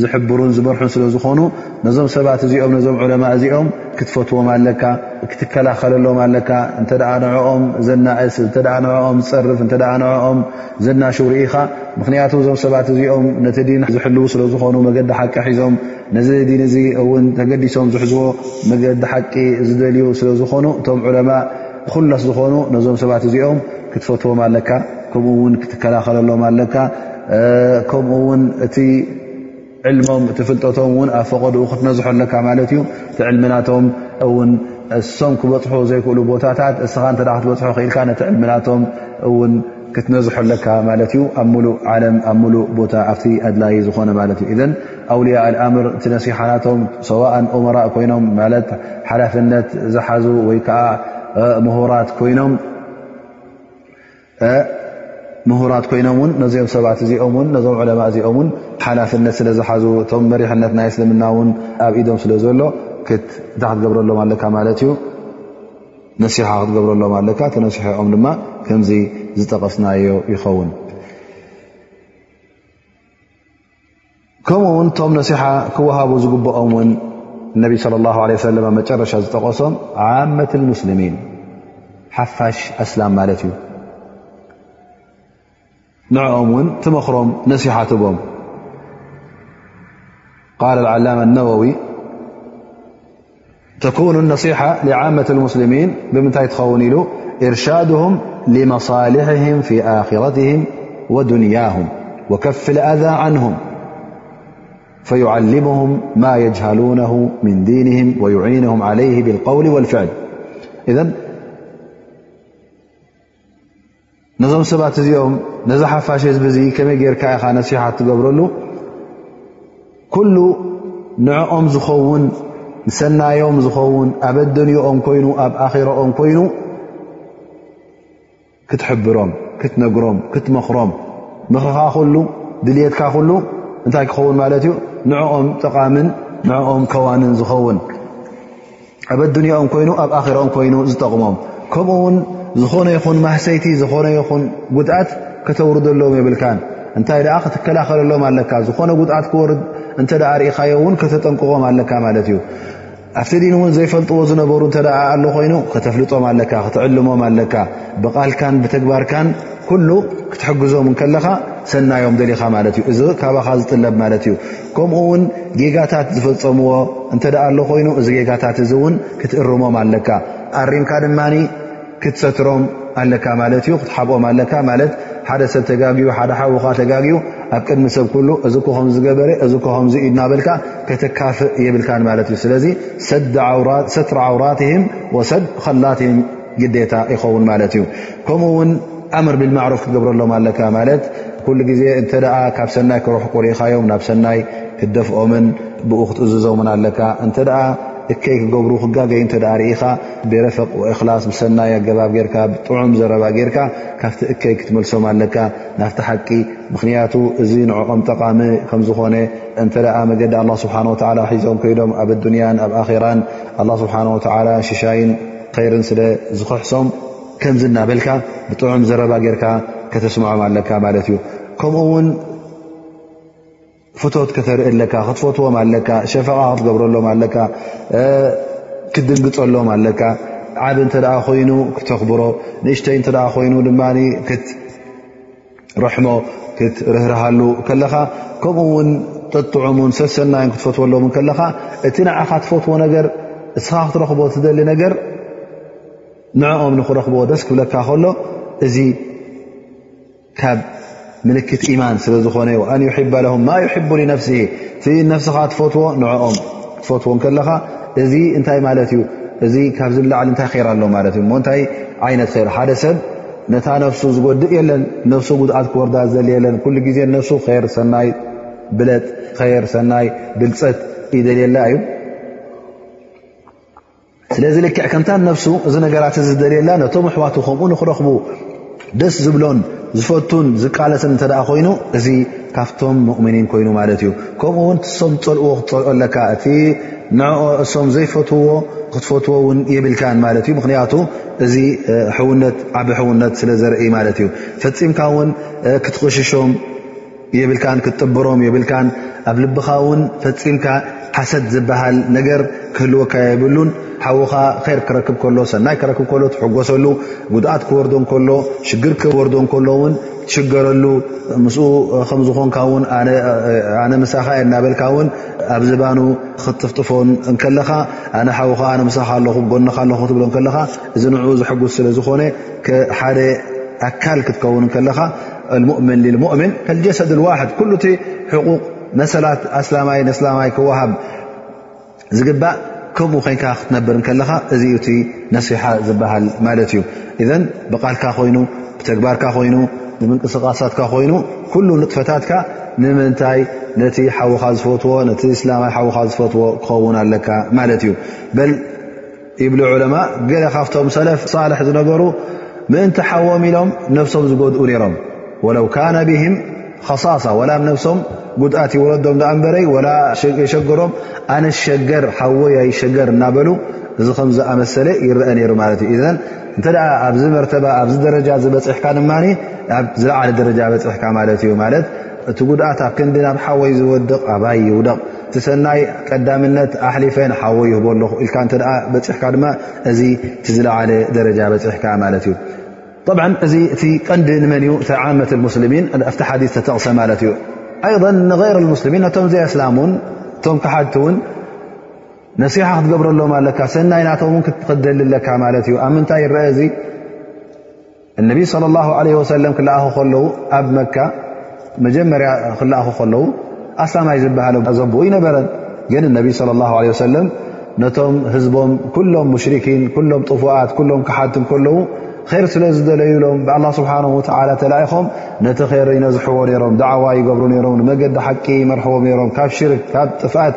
ዝሕብሩን ዝመርሑን ስለ ዝኾኑ ነዞም ሰባት እዚኦም ነዞም ዑለማ እዚኦም ክትፈትዎም ኣለካ ክትከላኸለሎም ኣለካ እንተ ንኦም ዘናእስ እተ ንኦም ዝፀርፍ እተ ንኦም ዘናሽው ርኢኻ ምኽንያቱ እዞም ሰባት እዚኦም ነቲ ዲን ዝሕልው ስለ ዝኾኑ መገዲ ሓቂ ሒዞም ነዚ ዲን እዚ እውን ተገዲሶም ዝሕዝዎ መገዲ ሓቂ ዝደልዩ ስለ ዝኾኑ እቶም ዑለማ ኩለስ ዝኾኑ ነዞም ሰባት እዚኦም ክትፈትዎም ኣለካ ከምኡ እውን ክትከላኸለሎም ኣለካ ከምኡ ውን እቲ ዕልሞም እቲ ፍልጠቶም ን ኣብ ፈቐድኡ ክትነዝሖ ኣለካ ማለት እዩ እቲ ዕልሚናቶም ን እሶም ክበፅሑ ዘይክእሉ ቦታታት እስኻ እተ ክትበፅሖ ክኢልካ ነቲ ዕልሚናቶም ውን ክትነዝሖ ኣለካ ማለት እዩ ኣብ ሙሉእ ዓለም ኣብ ሙሉእ ቦታ ኣብቲ ኣድላይ ዝኾነ ማለት እዩ እዘን ኣውልያ ኣልኣምር እቲ ነሲሓናቶም ሰዋእን ኡመራእ ኮይኖም ማለት ሓላፍነት ዝሓዙ ወይ ከዓ ምሁራት ኮይኖም ምሁራት ኮይኖም ውን ነዚኦም ሰባት እዚኦም ን ነዞም ዕለማ እዚኦም ን ሓላፍነት ስለ ዝሓዙ እቶም መሪሕነት ናይ እስልምና ውን ኣብ ኢዶም ስለ ዘሎ እታ ክትገብረሎም ኣለካ ማለት እዩ ነሲሓ ክትገብረሎም ኣለካ ተነሲሐኦም ድማ ከምዚ ዝጠቐስናዮ ይኸውን ከምኡ ውን እቶም ነሲሓ ክወሃቡ ዝግብኦም ውን ነቢ صለ ላ ለ ሰለ መጨረሻ ዝጠቀሶም ዓመት ሙስልሚን ሓፋሽ ኣስላም ማለት እዩ ንዕኦም ውን ትመክሮም ነሲሓ ትቦም ቃል ዓላማ ነወዊ تكون النصيحة لعامة المسلمين بمنتخونلو إرشادهم لمصالحهم في آخرتهم ودنياهم وكف الآذا عنهم فيعلمهم ما يجهلونه من دينهم ويعينهم عليه بالقول والفعلذ ነዞም ሰባት እዚኦም ነዚ ሓፋሽ ህዝቢ እዚ ከመይ ጌርካ ኢኻ ነሲሓ እትገብረሉ ኩሉ ንዕኦም ዝኸውን ንሰናዮም ዝኸውን ኣብ ኣደንኦም ኮይኑ ኣብ ኣኼራኦም ኮይኑ ክትሕብሮም ክትነግሮም ክትመኽሮም ምኽርኻ ኩሉ ድልየትካ ኩሉ እንታይ ክኸውን ማለት እዩ ንዕኦም ጠቓምን ንዕኦም ከዋንን ዝኸውን ኣብ ኣዱንያኦም ኮይኑ ኣብ ኣኼራኦም ኮይኑ ዝጠቕሞም ከምኡ ውን ዝኾነ ይኹን ማህሰይቲ ዝኾነ ይኹን ጉድኣት ከተውርደሎም የብልካን እንታይ ደኣ ክትከላኸለሎም ኣለካ ዝኾነ ጉድኣት ክወርድ እንተ ርኢኻዮ እውን ከተጠንቅቖም ኣለካ ማለት እዩ ኣብቲ ዲን እውን ዘይፈልጥዎ ዝነበሩ እተ ኣሎ ኮይኑ ከተፍልጦም ኣለካ ክትዕልሞም ኣለካ ብቓልካን ብተግባርካን ኩሉ ክትሕግዞም ከለኻ ሰናዮም ደሊኻ ማለት እዩ እዚ ካባኻ ዝጥለብ ማለት እዩ ከምኡ ውን ጌጋታት ዝፈፀምዎ እንተ ኣሎ ኮይኑ እዚ ጌጋታት እዚ እውን ክትእርሞም ኣለካ ኣሪምካ ድማ ክትሰትሮም ኣለካ ማለት እዩ ክትሓብኦም ኣለካ ማለት ሓደ ሰብ ተጋግዩ ሓደ ሓዉካ ተጋግዩ ኣብ ቅድሚ ሰብ ኩሉ እዚ ኮ ከም ዝገበረ እዚ ኮ ከምዚ እዩ እናበልካ ከተካፍእ የብልካን ማለት እዩ ስለዚ ሰትሪ ዓውራትህም ወሰድ ኸላትህም ግዴታ ይኸውን ማለት እዩ ከምኡ ውን ኣምር ብልማዕሩፍ ክትገብረሎም ኣለካ ማለት ኩሉ ግዜ እንተ ካብ ሰናይ ክረሕቁ ርኢኻዮም ናብ ሰናይ ክትደፍኦምን ብኡ ክትእዝዞምን ኣለካ እንተ እከይ ክገብሩ ክጋገዩ እተ ርኢኻ ብረፈቅ እክላስ ብሰናይ ኣገባብ ጌርካ ብጥዑም ዘረባ ጌርካ ካብቲ እከይ ክትመልሶም ኣለካ ናፍቲ ሓቂ ምክንያቱ እዚ ንዕኦም ጠቃሚ ከምዝኾነ እንተ መገዲ ስብሓ ሒዞም ኮይዶም ኣብ ኣዱንያን ኣብ ኣራን ስብሓ ሽሻይን ኸይርን ስለ ዝኽሕሶም ከምዚ እናበልካ ብጥዑም ዘረባ ጌርካ ከተስምዖም ኣለካ ማለት እዩ ከምኡ ውን ፍቶት ከተርኢ ኣለካ ክትፈትዎም ኣለካ ሸፈቓ ክትገብረሎም ኣለካ ክትድንግፀሎም ኣለካ ዓብ እንተ ኮይኑ ክተኽብሮ ንእሽተይ እተ ኮይኑ ድማ ርሕሞ ክትርህርሃሉ ከለኻ ከምኡ ውን ጥጥዑሙን ሰሰናይን ክትፈትወሎም ከለኻ እቲ ንዓኻ ትፈትዎ ነገር እስኻ ክትረኽቦ ትደሊ ነገር ንዕኦም ንክረኽብዎ ደስ ክብለካ ከሎ እዚ ካብ ምልክት ኢማን ስለ ዝኾነ ዩ ኣን ይሕበ ለም ማ ይሕቡ ነፍሲ እቲ ነፍስኻ ትፈትዎ ንኦም ክትፈትዎ ከለኻ እዚ እንታይ ማለት እዩ እዚ ካብዚ ላዕሊ እንታይ ራ ኣሎ ማለት እዩ እሞእንታይ ዓይነት ራ ሓደ ሰብ ነታ ነፍሱ ዝጎድእ የለን ነፍሱ ጉድኣት ክወርዳ ዘል የለን ኩሉ ግዜ ነፍሱ ር ሰናይ ብለጥ ር ሰናይ ብልፀት ይደልየላ እዩ ስለዚ ልክዕ ከምታ ነብሱ እዚ ነገራት እዚ ዝደልየላ ነቶም ኣሕዋቱ ከምኡ ንክረኽቡ ደስ ዝብሎን ዝፈቱን ዝቃለስን እንተ ኮይኑ እዚ ካብቶም ሙእምኒን ኮይኑ ማለት እዩ ከምኡ እውን እሶም ዝፀልእዎ ክትፀልኦ ኣለካ እቲ ንኦ እሶም ዘይፈትዎ ክትፈትዎ እውን የብልካን ማለት እዩ ምክንያቱ እዚ ሕውነት ዓብ ሕውነት ስለ ዘርኢ ማለት እዩ ፈፂምካ እውን ክትቕሽሾም የብልካን ክትጥብሮም የብልካን ኣብ ልብኻ ውን ፈፂምካ ሓሰት ዝበሃል ነገር ክህልወካ የብሉን ሓዉኻ ር ክረክብ ከሎ ሰናይ ክረክብ ከሎ ትሕጎሰሉ ጉድኣት ክወርዶ ከሎ ሽግር ክወርዶ ከሎ ውን ትሽገረሉ ምስ ከምዝኾንካ ውን ኣነ ምሳኻ የ እናበልካ ውን ኣብ ዝባኑ ክትጥፍጥፎን ከለኻ ኣነ ሓዉኻ ኣነ ምሳኻ ኣለኹ ጎንኻ ኣለኹ ክትብሎ ከለኻ እዚ ንኡ ዘሐጉስ ስለ ዝኾነ ሓደ ኣካል ክትከውን ከለኻ ሙእምን ልሙእምን ከልጀሰድ ልዋሕድ ኩሉ እቲ ሕቁቕ መሰላት ኣስላማይ ንስላማይ ክወሃብ ዝግባእ ከምኡ ኮንካ ክትነብር ከለኻ እዚ እቲ ነስሓ ዝበሃል ማለት እዩ እዘን ብቓልካ ኮይኑ ብተግባርካ ኮይኑ ብምንቅስቓሳትካ ኮይኑ ኩሉ ንጥፈታትካ ንምንታይ ነቲ ሓውኻ ዝፈትዎ ነቲ እስላማይ ሓውኻ ዝፈትዎ ክኸውን ኣለካ ማለት እዩ ይብሉ ዑለማእ ገለ ካብቶም ሰለፍ ሳልሕ ዝነበሩ ምእንቲ ሓዎም ኢሎም ነብሶም ዝጎድኡ ነይሮም ወለው ካነ ብህም ኸሳሳ ወላ ብ ነብሶም ጉድኣት ይወረዶም ዳኣ እንበረይ ወላ የሸገሮም ኣነሸገር ሓወይ ኣይሸገር እናበሉ እዚ ከም ዝኣመሰለ ይረአ ነይሩ ማለት እዩ እዘን እንተ ኣብዚ መርተባ ኣብዚ ደረጃ ዝበፅሕካ ድማ ኣብ ዝለዓለ ደረጃ በፅሕካ ማለት እዩ ማለት እቲ ጉድኣት ኣብ ክንዲ ናብ ሓወይ ዝወድቕ ኣባይ ይውደቕ እቲ ሰናይ ቀዳምነት ኣሕሊፈ ንሓወ ይህቦ ኣለኹ ኢልካ እተ በፅሕካ ድማ እዚ እቲ ዝለዓለ ደረጃ በፅሕካ ማለት እዩ ብ እዚ እቲ ቀንዲ ንመን እዩ እቲ ዓመት ሙስልሚን ኣብቲ ሓዲ ተተቕሰ ማለት እዩ ኣይን ንغይር ሙስልሚን ነቶም ዘኣስላም ውን እቶም ክሓድቲ እውን ነሲሓ ክትገብረሎም ኣለካ ሰናይ ናቶም ውን ክትደሊ ኣለካ ማለት እዩ ኣብ ምንታይ ይረአ እዚ እነቢ صለ ላ ለ ወሰለም ክለኣኹ ከለዉ ኣብ መካ መጀመርያ ክለኣኹ ከለዉ ኣስላማይ ዝበሃለ ዘብኡ ይነበረን ግን እነቢ ለ ላ ለ ወሰለም ነቶም ህዝቦም ኩሎም ሙሽርኪን ኩሎም ጥፉኣት ኩሎም ክሓትን ከለዉ ር ስለ ዝደለዩሎም ብኣላ ስብሓን ወላ ተላኢኾም ነቲ ር ይነዝሕዎ ነሮም ዳዕዋ ይገብሩ ነሮም ንመገዲ ሓቂ ይመርሕዎም ነሮም ካብ ሽርክ ካብ ጥፍኣት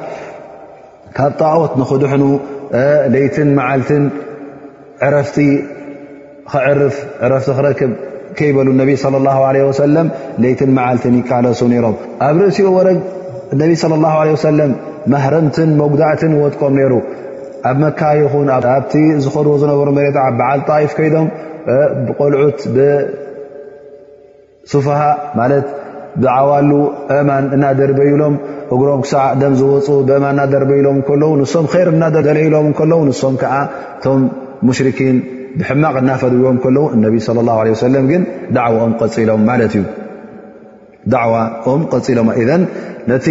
ካብ ጣዖት ንኽድሕኑ ለይትን መዓልትን ዕረፍቲ ክዕርፍ ዕረፍቲ ክረክብ ከይበሉ ነቢ صለ ላ ለ ወሰለም ለይትን መዓልትን ይቃለሱ ነይሮም ኣብ ርእሲኡ ወረግ ነቢ صለ ላ ለ ወሰለም ማህረምትን መጉዳእትን ወጥቆም ነይሩ ኣብ መካ ይኹን ኣብቲ ዝኸድዎ ዝነበሩ መሬት ዓ በዓል ጣይፍ ከይዶም ቆልዑት ሱፋሃ ማለት ብዓዋሉ እማን እናደርበይሎም እግሮም ክሳዕ ደም ዝወፁ ብእማን እናደርበይሎም ከለዉ ንሶም ር እናደገለይሎም ከለዉ ንሶም ከዓ እቶም ሙሽርኪን ብሕማቕ እናፈድዎም ከለዉ እነቢ ለ ላ ለ ሰለም ግን ዳዕዋኦም ቀፂሎም ማለት እዩ ዳዕዋኦም ቀፂሎም እዘን ነቲ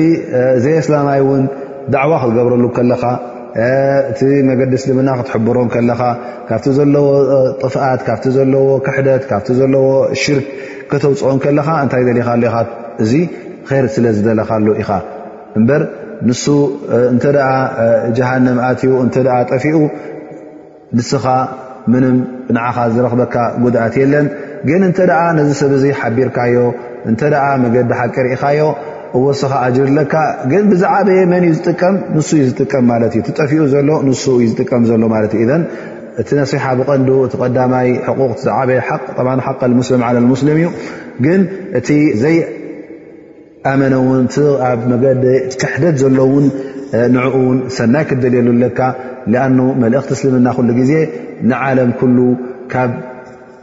ዘየስላማይ እውን ዳዕዋ ክትገብረሉ ከለኻ እቲ መገዲ እስልምና ክትሕብሮም ከለኻ ካብቲ ዘለዎ ጥፍኣት ካብቲ ዘለዎ ክሕደት ካብቲ ዘለዎ ሽርክ ከተውፅኦ ከለኻ እንታይ ደሊኻ ኣለኻ እዚ ር ስለ ዝደለኻሉ ኢኻ እምበር ንሱ እንተ ጀሃንም ኣትዩ እተ ጠፊኡ ንስኻ ምንም ንዓኻ ዝረኽበካ ጉድኣት የለን ግን እንተ ነዚ ሰብ እዚ ሓቢርካዮ እንተ መገዲ ሓቂ ርኢኻዮ እወስኻ ኣጅር ኣለካ ግን ብዛዓበየ መን እዩ ዝጥቀም ንሱ እዩ ዝጥቀም ማለት እዩ ትጠፊኡ ዘሎ ንሱ እዩ ዝጥቀም ዘሎ ማለት እዩ እቲ ነሲሓ ብቐንዱ እቲ ቀዳማይ ሕቁቕ ዝዓበየ ሓ ሓቀ ሙስሊም ዓለ ሙስሊም እዩ ግን እቲ ዘይኣመነ ውን ኣብ መገዲ ክሕደት ዘሎ ውን ንዕኡ ውን ሰናይ ክደልየሉ ኣለካ ኣኑ መልእኽቲ እስልምና ኩሉ ግዜ ንዓለም ኩሉ ካብ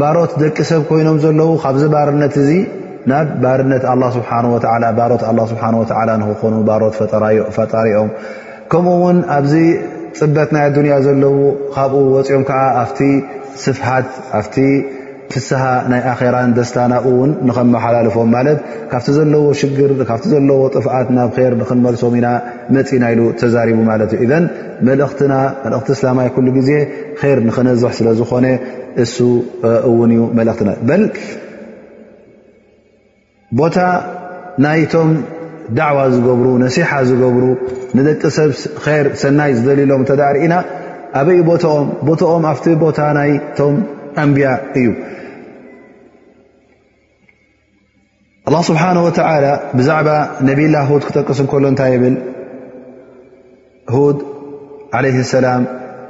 ባሮት ደቂ ሰብ ኮይኖም ዘለዉ ካብዚ ባርነት እዚ ናብ ባርነት ኣላ ስብሓን ወላ ባሮት ኣላ ስብሓን ወላ ንክኾኑ ባሮት ፈጣሪኦም ከምኡ ውን ኣብዚ ፅበት ናይ ኣዱንያ ዘለዉ ካብኡ ወፂኦም ከዓ ኣብቲ ስፍሓት ኣብቲ ፍስሃ ናይ ኣኼራን ደስታ ናብኡ እውን ንከመሓላልፎም ማለት ካብቲ ዘለዎ ሽግር ካብቲ ዘለዎ ጥፍኣት ናብ ር ንክንመልሶም ኢና መፂና ኢሉ ተዛሪቡ ማለት እዩ መልእኽትና መልእኽቲ እስላማይ ኩሉ ግዜ ር ንክነዝሕ ስለ ዝኾነ እሱ እውን እዩ መልእኽትና በል ቦታ ናይቶም ዳዕዋ ዝገብሩ ነሲሓ ዝገብሩ ንደቂ ሰብ ር ሰናይ ዝደልሎም እተ ርእና ኣበይ ቦታኦም ቦታኦም ኣብቲ ቦታ ናይቶም ኣንብያ እዩ ኣላ ስብሓን ወተላ ብዛዕባ ነብላ ሁድ ክጠቅስ እንከሎ እንታይ ይብል ሁድ ዓለ ሰላም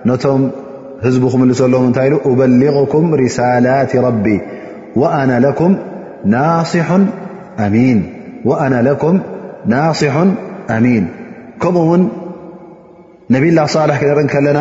ነቶም ህዝቡ ክምልሰሎም እንታይ ኢሉ ኡበሊغኩም ርሳላት ረቢ ኣነ ለኩም ናስሑን ኣሚን ከምኡ ውን ነብላ ሳልሕ ክነርኢ ከለና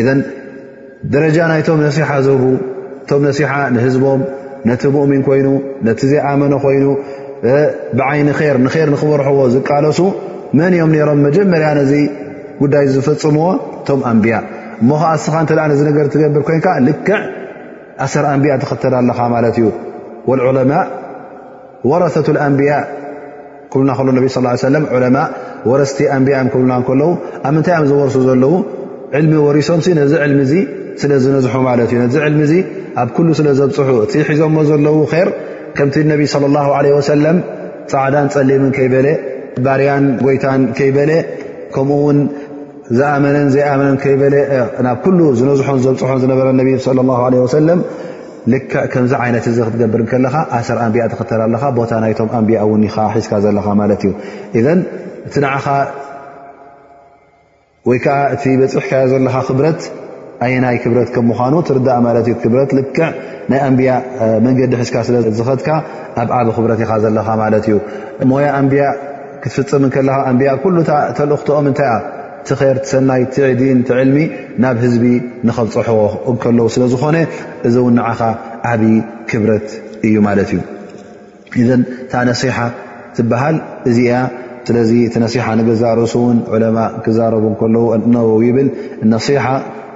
እዘን ደረጃ ናይቶም ነሲሓ ዝህቡ እቶም ነሲሓ ንህዝቦም ነቲ ሙእሚን ኮይኑ ነቲ ዘይኣመነ ኮይኑ ብዓይኒ ር ንር ንክበርሕዎ ዝቃለሱ መን እዮም ነሮም መጀመርያ ነዚ ጉዳይ ዝፈፅምዎ እቶም ኣንብያ እሞ ከዓ እስኻ እተ ነዚ ነገር ትገብር ኮይንካ ልክዕ ኣሰር ኣንብያ ትኽተል ኣለኻ ማለት እዩ ወልዑለማ ወረሰቱ ኣንብያ ክብሉና ከሎ ነቢ ስ ሰለም ዑለማ ወረስቲ ኣንብያ እዮም ክብሉና ከለዉ ኣብ ምንታይ እዮም ዝወርሱ ዘለዉ ዕልሚ ወሪሶም ሲ ነዚ ዕልሚ እዚ ስለ ዝነዝሑ ማለት እዩ ነዚ ዕልሚ እዚ ኣብ ኩሉ ስለ ዘብፅሑ እቲ ሒዞሞ ዘለዉ ር ከምቲ ነቢ ለ ላ ለ ወሰለም ፃዕዳን ፀሊምን ከይበለ ባርያን ጎይታን ከይበለ ከምኡ ውን ዝኣመነን ዘይኣመነን ከይበለ ናብ ኩሉ ዝነዝሖን ዘብፅሖን ዝነበረ ነቢ ለ ላ ለ ወሰለም ልክዕ ከምዚ ዓይነት እዚ ክትገብር እንከለኻ ኣሰር ኣንቢያ ትኽተል ኣለኻ ቦታ ናይቶም ኣንቢያ እውን ኻ ሒዝካ ዘለኻ ማለት እዩ እዘን እቲ ንዓኻ ወይ ከዓ እቲ በፅሕካዮ ዘለኻ ክብረት ኣየናይ ክብረት ከም ምዃኑ ትርዳእ ማለት እዩ ክብረት ልክዕ ናይ ኣንቢያ መንገዲ ሒዝካ ስለ ዝኸትካ ኣብ ዓብ ክብረት ኢኻ ዘለኻ ማለት እዩ ሞያ ኣንቢያ ክትፍፅም ከለኻ ኣንቢያ ኩሉ ተልእኽትኦም እንታይ እያ እቲ ኸይር ትሰናይ ትዕዲን ትዕልሚ ናብ ህዝቢ ንኸብፀሖዎ እንከለዉ ስለ ዝኾነ እዚ እውን ንዓኻ ዓብዪ ክብረት እዩ ማለት እዩ እዘን እታ ነሲሓ ትበሃል እዚ እያ ስለዚ እቲ ነሲሓ ንገዛእ ርእሱ እውን ዕለማ ክዛረቡ ከለዉ እነው ይብል ነሲሓ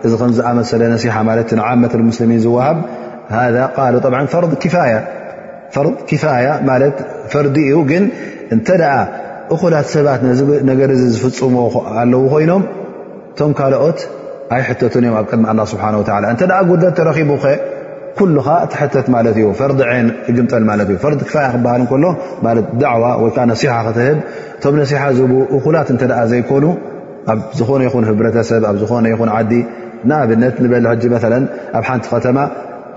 እዚ ከምዝኣመሰለ ነሲሓ ማለት ንዓመት ልሙስልሚን ዝወሃብ ሃ ቃሉ ጠብዓ ፈርድ ክፋያ ፈርድ ኪፋያ ማለት ፈርዲ እዩ ግን እንተ ደኣ እኹላት ሰባት ነዚ ነገር እዚ ዝፍፅሙ ኣለዉ ኮይኖም እቶም ካልኦት ኣይሕተቱን እዮም ኣብ ቅድሚ ኣላ ስብሓን ወላ እንተ ደኣ ጉድለት ተረኺቡኸ ኩሉኻ ትሕተት ማለት እዩ ፈርዲ ዓይን እግምጠል ማለት እዩ ፈርዲ ክፋያ ክበሃል እንከሎ ማለት ዳዕዋ ወይ ከዓ ነሲሓ ክትህብ እቶም ነሲሓ ዝህቡ እኹላት እንተ ደኣ ዘይኮኑ ኣብ ዝኾነ ይኹን ህብረተሰብ ኣብ ዝኾነ ይኹን ዓዲ ንኣብነት ንበል ሕጂ መለ ኣብ ሓንቲ ከተማ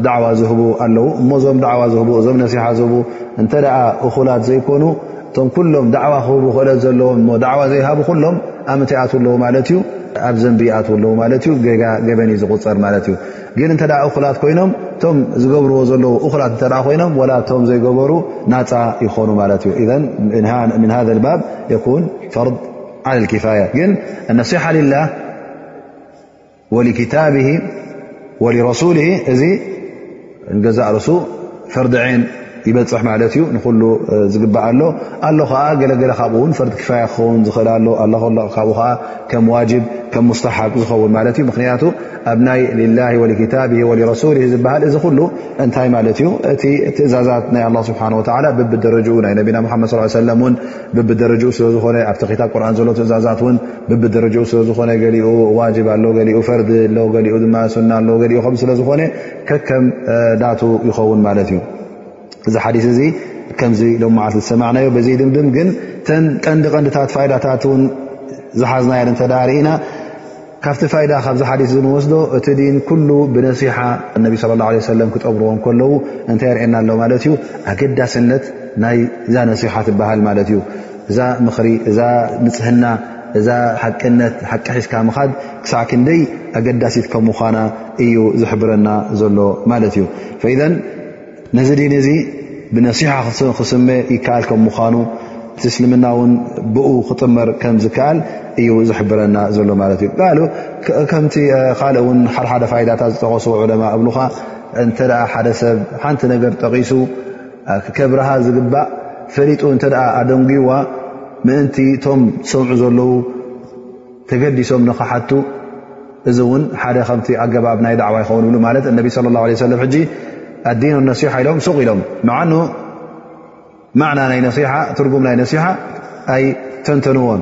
ዳዕዋ ዝህቡ ኣለዉ እሞ እዞም ዳዕዋ ዝህቡ እዞም ነሲሓ ዝህቡ እንተ ደኣ እኹላት ዘይኮኑ እቶም ኩሎም ዳዕዋ ክህቡ ክእለት ዘለዎም እሞ ዳዕዋ ዘይሃቡ ኩሎም ኣብ ምንታይ ኣት ኣለዉ ማለት እዩ ኣብ ዘንቢ ኣት ኣለዉ ማለት እዩ ጌጋ ገበን እዩ ዝቁፀር ማለት እዩ ግን እንተ እኹላት ኮይኖም እቶም ዝገብርዎ ዘለዉ እኹላት እተ ኮይኖም ወላ እቶም ዘይገበሩ ናፃ ይኾኑ ማለት እዩ እዘ ምን ሃ ልባብ የኩን ፈርድ ዓል ልኪፋያ ግን ኣነሲሓ ልላ ወልክታብ ወሊረሱል እዚ ገዛእ ርሱ ፈርዲ ዓይን ይበፅሕ ማለት እዩ ንኩሉ ዝግባእ ኣሎ ኣሎ ከዓ ገለገለ ካብኡ ውን ፈርዲ ክፋያ ክኸውን ዝኽእል ኣሎ ኣለ ከሎ ካብኡ ከዓ ከም ዋጅብ ከም ሙስተሓብ ዝኸውን ማለት እዩ ምክንያቱ ኣብ ናይ ልላ ወልክታብ ወሊረሱል ዝበሃል እዚ ኩሉ እንታይ ማለት እዩ እቲ ትእዛዛት ናይ ኣላ ስብሓን ወላ ብብደረጅኡ ናይ ነቢና ሓመድ ስ ሰለም ውን ብብደረጅኡ ስለዝኾነ ኣብቲ ክታብ ቁርን ዘሎ ትእዛዛት ውን ብብደረጃኡ ስለ ዝኾነ ገሊኡ ዋጅብ ኣሎ ገሊኡ ፈርዲ ኣሎ ገሊኡ ድማ ሱና ኣሎ ገሊኡ ከም ስለ ዝኾነ ከከም ናቱ ይኸውን ማለት እዩ እዚ ሓዲስ እዚ ከምዚ ሎም መዓልቲ ዝሰማዕናዮ በዚ ድምድም ግን ተን ቀንዲ ቀንዲታት ፋይዳታት ውን ዝሓዝናዮ እንተ ርእና ካብቲ ፋይዳ ካብዚ ሓዲስ እዚ ንወስዶ እቲ ዲን ኩሉ ብነሲሓ እነቢ ስለ ላ ለ ሰለም ክጠብርዎ ከለዉ እንታይ የርእና ኣሎ ማለት እዩ ኣገዳስነት ናይ እዛ ነሲሓ ትበሃል ማለት እዩ እዛ ምኽሪ፣ እዛ ንጽህና፣ እዛ ሓቅነት፣ ሓቂ ሒዝካ ምኻድ ክሳዕ ክንደይ ኣገዳሲት ከም ምዃና እዩ ዝሕብረና ዘሎ ማለት እዩ። ፈኢዘን ነዚ ዲን እዚ ብነሲሓ ክስመ ይከኣል ከም ምዃኑ እቲ እስልምና እውን ብኡ ክጥመር ከም ዝከኣል እዩ ዝሕብረና ዘሎ ማለት እዩ። ቃሉ ከምቲ ካልእ እውን ሓደሓደ ፋይዳታት ዝጠቐሱ ዑለማ እብሉኻ እንተ ሓደ ሰብ ሓንቲ ነገር ጠቒሱ ከብርሃ ዝግባእ ፈሊጡ እንተ ኣደንጉይዋ ምእንቲ እቶም ዝሰምዑ ዘለዉ ተገዲሶም ንኽሓቱ እዚ እውን ሓደ ከምቲ ኣገባብ ናይ ዳዕዋ ይኸውን ብሉ ማለት እነቢ ስለ ላ ለ ሰለም ሕጂ ኣዲን ነሲሓ ኢሎም ሱቕ ኢሎም መዓኑ ማዕና ናይ ነሲሓ ትርጉም ናይ ነሲሓ ኣይተንተንዎን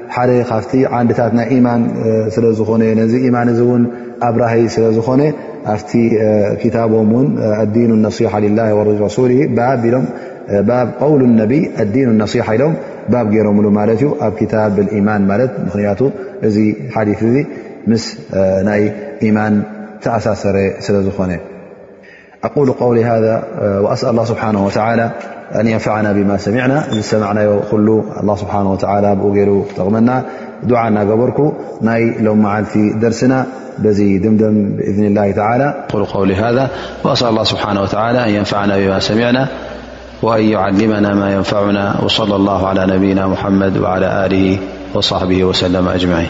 ሓደ ካብቲ ዓንድታት ናይ ኢማን ስለ ዝኾነ ነዚ ኢማን እዚ እውን ኣብራሂ ስለ ዝኾነ ኣብቲ ክታቦም እውን ኣዲኑ ነስሓ ላ ረሱሊ ባብ ኢሎም ባብ ቀውሉ ነቢይ ኣዲኑ ነስሓ ኢሎም ባብ ገይሮምሉ ማለት እዩ ኣብ ክታብ ኢማን ማለት ምኽንያቱ እዚ ሓዲ እዚ ምስ ናይ ኢማን ተኣሳሰረ ስለ ዝኾነ أقول قول ذا وأسأل الله سبحانه وتعالى أن ينفعنا بما سمعنا سمعنا ل الله سبحانه وتعالى ق غمنا دعانا جبرك لومعلت درسنا بي دمدم بإذن الله تعالىأقول قول هذا وأسأل الله سبحانه وتعالى أن ينفعنا بما سمعنا وأن يعلمنا ما ينفعنا وصلى الله على نبينا محمد وعلى آله وصحبه وسلم أجمعين